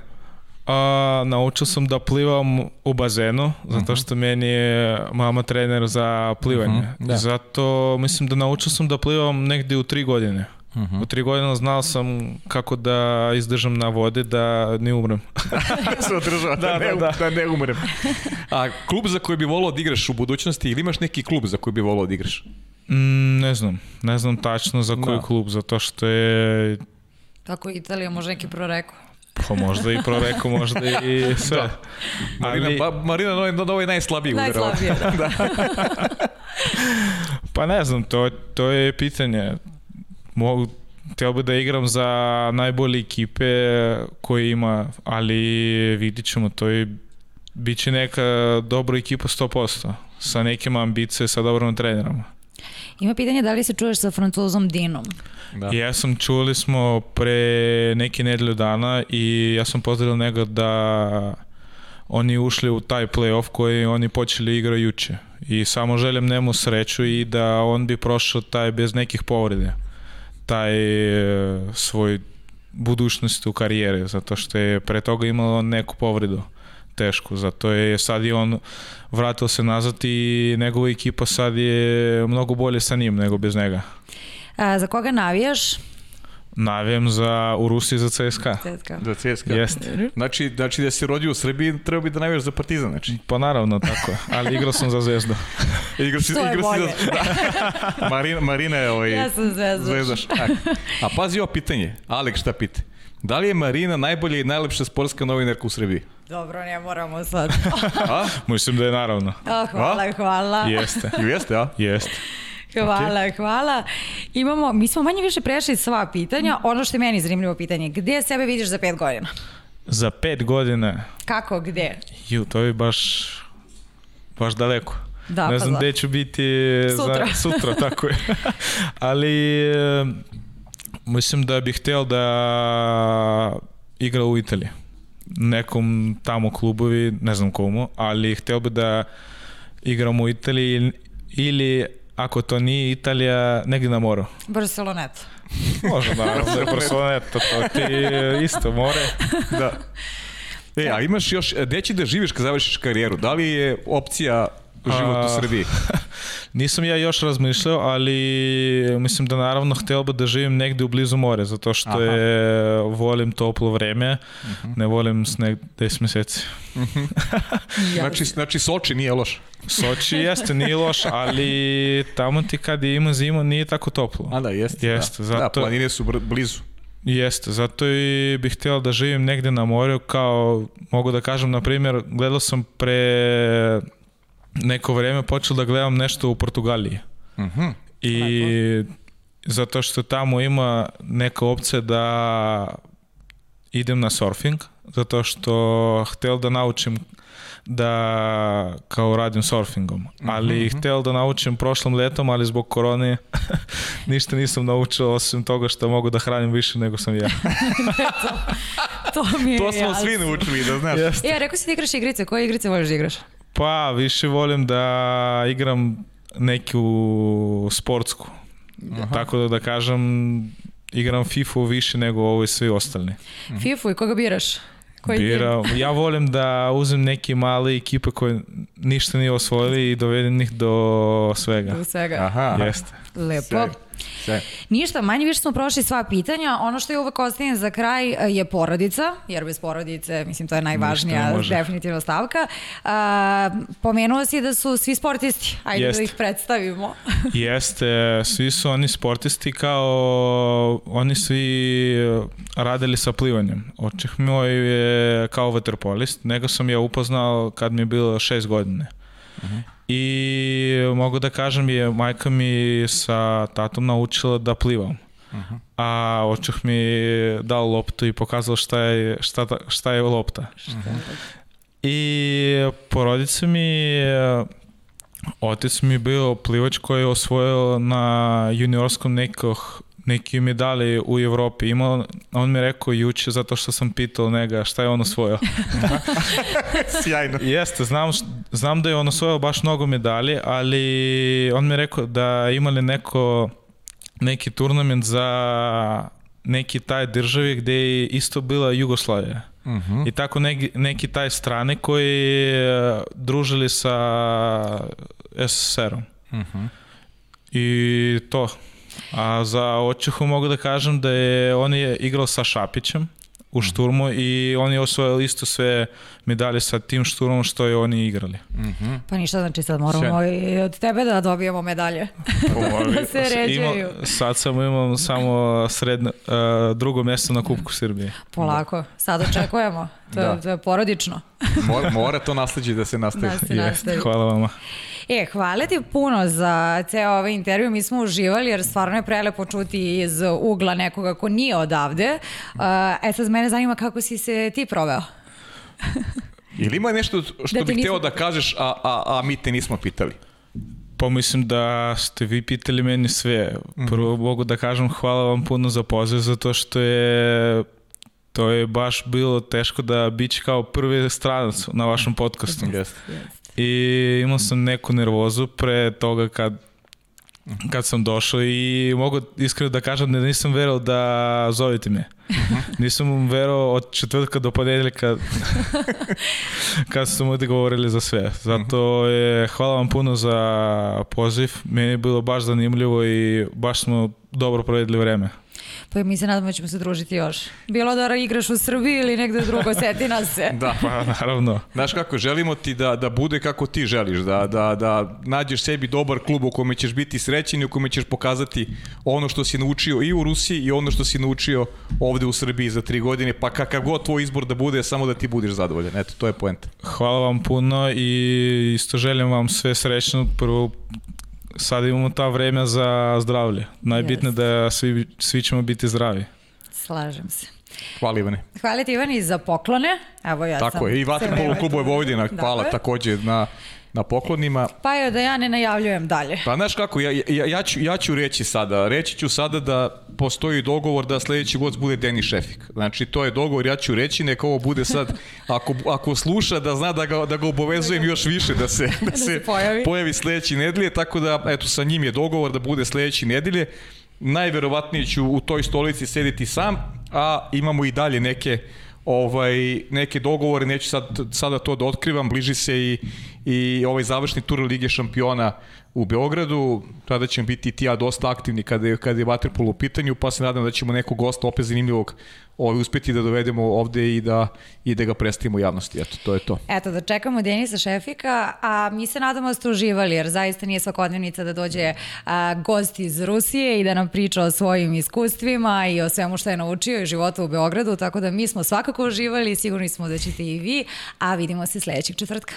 A, naučio sam da plivam u bazenu, zato što meni je mama trener za plivanje. Uh -huh, da. Zato mislim da naučio sam da plivam negde u tri godine. Uh -huh. U tri godina znao sam kako da izdržam na vodi da ne umrem. da se održava, da, da, ne, da, da ne umrem. A klub za koji bi volao da igraš u budućnosti ili imaš neki klub za koji bi volao da igraš? Mm, ne znam, ne znam tačno za koji da. klub, zato što je... Tako Italija može neki proreko. Pa možda i proreko, možda i sve. Da. Marina, Ali... ba, Marina na, na ovaj najslabiji udara. Najslabije, da. da. pa ne znam, to, to je pitanje mogu Htio bi da igram za najbolje ekipe koje ima, ali vidit ćemo, to je biće neka dobra ekipa 100%, sa nekim ambicije, sa dobrom trenerom. Ima pitanje da li se čuješ sa francuzom Dinom? Da. Ja sam, čuli smo pre neke nedelju dana i ja sam pozdravio njega da oni ušli u taj playoff koji oni počeli igra juče. I samo želim njemu sreću i da on bi prošao taj bez nekih povrede taj e, svoj budućnost u karijeri, zato što je pre toga imao neku povredu tešku, zato je sad i on vratio se nazad i njegova ekipa sad je mnogo bolje sa njim nego bez njega. A, za koga navijaš? Navijam za, u Rusiji za CSKA. CSKA. Za CSKA. Jeste. Znači, znači da si rodio u Srbiji, treba bi da navijaš za Partizan, znači. Pa naravno, tako. Ali igrao sam za Zvezdu. igrao si, igrao si za... Da. Marina, Marina je ovaj... Ja sam Zvezdaš. Zvezdaš. A, a pazi ovo pitanje. Alek šta pita? Da li je Marina najbolja i najlepša sportska novinarka u Srbiji? Dobro, ne moramo sad. a? Mislim da je naravno. A, hvala, a? hvala. Jeste. Jeste, a? Jeste. Hvala, okay. hvala. Imamo, mi smo manje više prešli sva pitanja. Ono što je meni zanimljivo pitanje, gde sebe vidiš za pet godina? Za pet godina? Kako, gde? Ju, to je baš, baš daleko. Da, ne pa znam da. gde ću biti sutra, za, sutra tako je. Ali mislim da bih hteo da igra u Italiji. Nekom tamo klubovi, ne znam komu, ali hteo bi da igram u Italiji ili ako to nije Italija, negdje na moru. Barceloneta. Može, naravno, da je Barceloneta, to ti isto more. Da. E, a imaš još, gde će da živiš kad završiš karijeru? Da li je opcija život u Srbiji? Nisam ja još razmišljao, ali mislim da naravno hteo bi da živim negde u blizu more, zato što Aha. je, volim toplo vreme, uh mhm. -huh. ne volim sneg 10 meseci. Uh -huh. znači, znači Soči nije loš? Soči jeste, nije loš, ali tamo ti kad ima zima nije tako toplo. A da, jeste. jeste da. zato, da, planine su blizu. Jeste, zato i bih htio da živim negde na moru, kao mogu da kažem, na primjer, gledao sam pre neko vreme počeo da gledam nešto u Portugaliji. I zato što tamo ima neka opcija da idem na surfing, zato što htел da naučim da kao radim surfingom. Ali htел da naučim prošlom letom, ali zbog korone ništa nisam naučio osim toga što mogu da hranim više nego sam ja. To mi je To smo jasno. svi naučili, da znaš. E, rekao si da igraš igrice. Koje igrice voliš da igraš? Pa više volim da igram neku sportsku. Tako da da kažem igram FIFA više nego ovi svi ostali. Fifu i koga biraš? Koji? Bira, ja volim da uzem neke male ekipe koje ništa nije osvojili i dovedem ih do svega. Do svega. Aha. Jeste. Lepo. Sjaj. Sjaj. Ništa, manje više smo prošli sva pitanja. Ono što je uvek ostavim za kraj e, je porodica, jer bez porodice, mislim, to je najvažnija definitivno stavka. A, pomenuo si da su svi sportisti. Ajde Jeste. da ih predstavimo. Jeste, svi su oni sportisti kao oni svi radili sa plivanjem. Očeh moj je kao vaterpolist, nego sam ja upoznao kad mi je bilo šest godine. I mogu da kažem je majka mi sa tatom naučila da plivam. A očeh mi dao loptu i pokazao šta je, šta, ta- šta je lopta. I porodica mi Otac mi bio plivač koji je osvojio na juniorskom nekog neki medalje u Evropi. Imao, on mi je rekao juče zato što sam pitao njega šta je on osvojio. Sjajno. Jeste, znam, znam da je on osvojio baš mnogo medalje, ali on mi je rekao da imali neko, neki turnament za neki taj državi gde je isto bila Jugoslavija. I tako neki, neki taj strane koji e, družili sa SSR-om. I to. A za očehu mogu da kažem da je on je igrao sa Šapićem u šturmu i on je osvojio isto sve medalje sa tim šturmom što je oni igrali. Pa ništa, znači sad moramo i od tebe da dobijemo medalje. da se ređaju. Ima, sad sam imam samo sredno, uh, drugo mjesto na Kupku Srbije. Polako, sad očekujemo. To, je, Da. to je porodično. Mora, mora to nasleđe da se nastavi. Da se nastavi. Hvala vama. E, hvala ti puno za ceo ovaj intervju. Mi smo uživali jer stvarno je prelepo čuti iz ugla nekoga ko nije odavde. Uh, e sad mene zanima kako si se ti proveo. Ili ima nešto što Da bih hteo nisam- da kažeš, a, a, a mi te nismo pitali? Pa mislim da ste vi pitali meni sve. Prvo mogu da kažem hvala vam puno za poziv zato što je to je baš bilo teško da bići kao prvi stranac na vašem podcastu. Jeste. I imao sam neku nervozu pre toga kad kad sam došao i mogu iskreno da kažem da nisam verao da zovete me. Nisam verao od četvrtka do ponedeljka kad su mu govorili za sve. Zato je, hvala vam puno za poziv. Meni je bilo baš zanimljivo i baš smo dobro provedili vreme. Pa mi se nadamo da ćemo se družiti još. Bilo da igraš u Srbiji ili negde drugo, seti nas se. Da. Pa naravno. Znaš kako, želimo ti da, da bude kako ti želiš, da, da, da nađeš sebi dobar klub u kome ćeš biti srećen i u kome ćeš pokazati ono što si naučio i u Rusiji i ono što si naučio ovde u Srbiji za tri godine, pa kakav god tvoj izbor da bude, samo da ti budeš zadovoljan. Eto, to je poenta. Hvala vam puno i isto želim vam sve srećno. Prvo, sad imamo ta vreme za zdravlje. Najbitno je da svi, svi ćemo biti zdravi. Slažem se. Hvala Ivane. Hvala ti Ivani za poklone. Evo ja Tako sam je, i Vatrpolo klubu je Vojvodina, hvala takođe na, na poklonima. Pa je da ja ne najavljujem dalje. Pa znaš kako, ja, ja, ja, ću, ja ću reći sada, reći ću sada da postoji dogovor da sledeći gost bude Denis Šefik. Znači, to je dogovor, ja ću reći, neka ovo bude sad, ako, ako sluša, da zna da ga, da ga obavezujem još više da se, da se, se pojavi. pojavi sledeći nedelje, tako da, eto, sa njim je dogovor da bude sledeći nedelje. Najverovatnije ću u toj stolici sediti sam, a imamo i dalje neke ovaj neke dogovore, neću sad, sada to da otkrivam, bliži se i, i ovaj završni tur Lige šampiona u Beogradu, tada ćemo biti ti ja dosta aktivni kada je, kada je Waterpolo u pitanju, pa se nadam da ćemo nekog gosta opet zanimljivog ovaj, uspeti da dovedemo ovde i da, i da ga predstavimo javnosti. Eto, to je to. Eto, da čekamo Denisa Šefika, a mi se nadamo da ste uživali, jer zaista nije svakodnevnica da dođe a, gost iz Rusije i da nam priča o svojim iskustvima i o svemu što je naučio i životu u Beogradu, tako da mi smo svakako uživali, sigurni smo da ćete i vi, a vidimo se sledećeg četvrtka.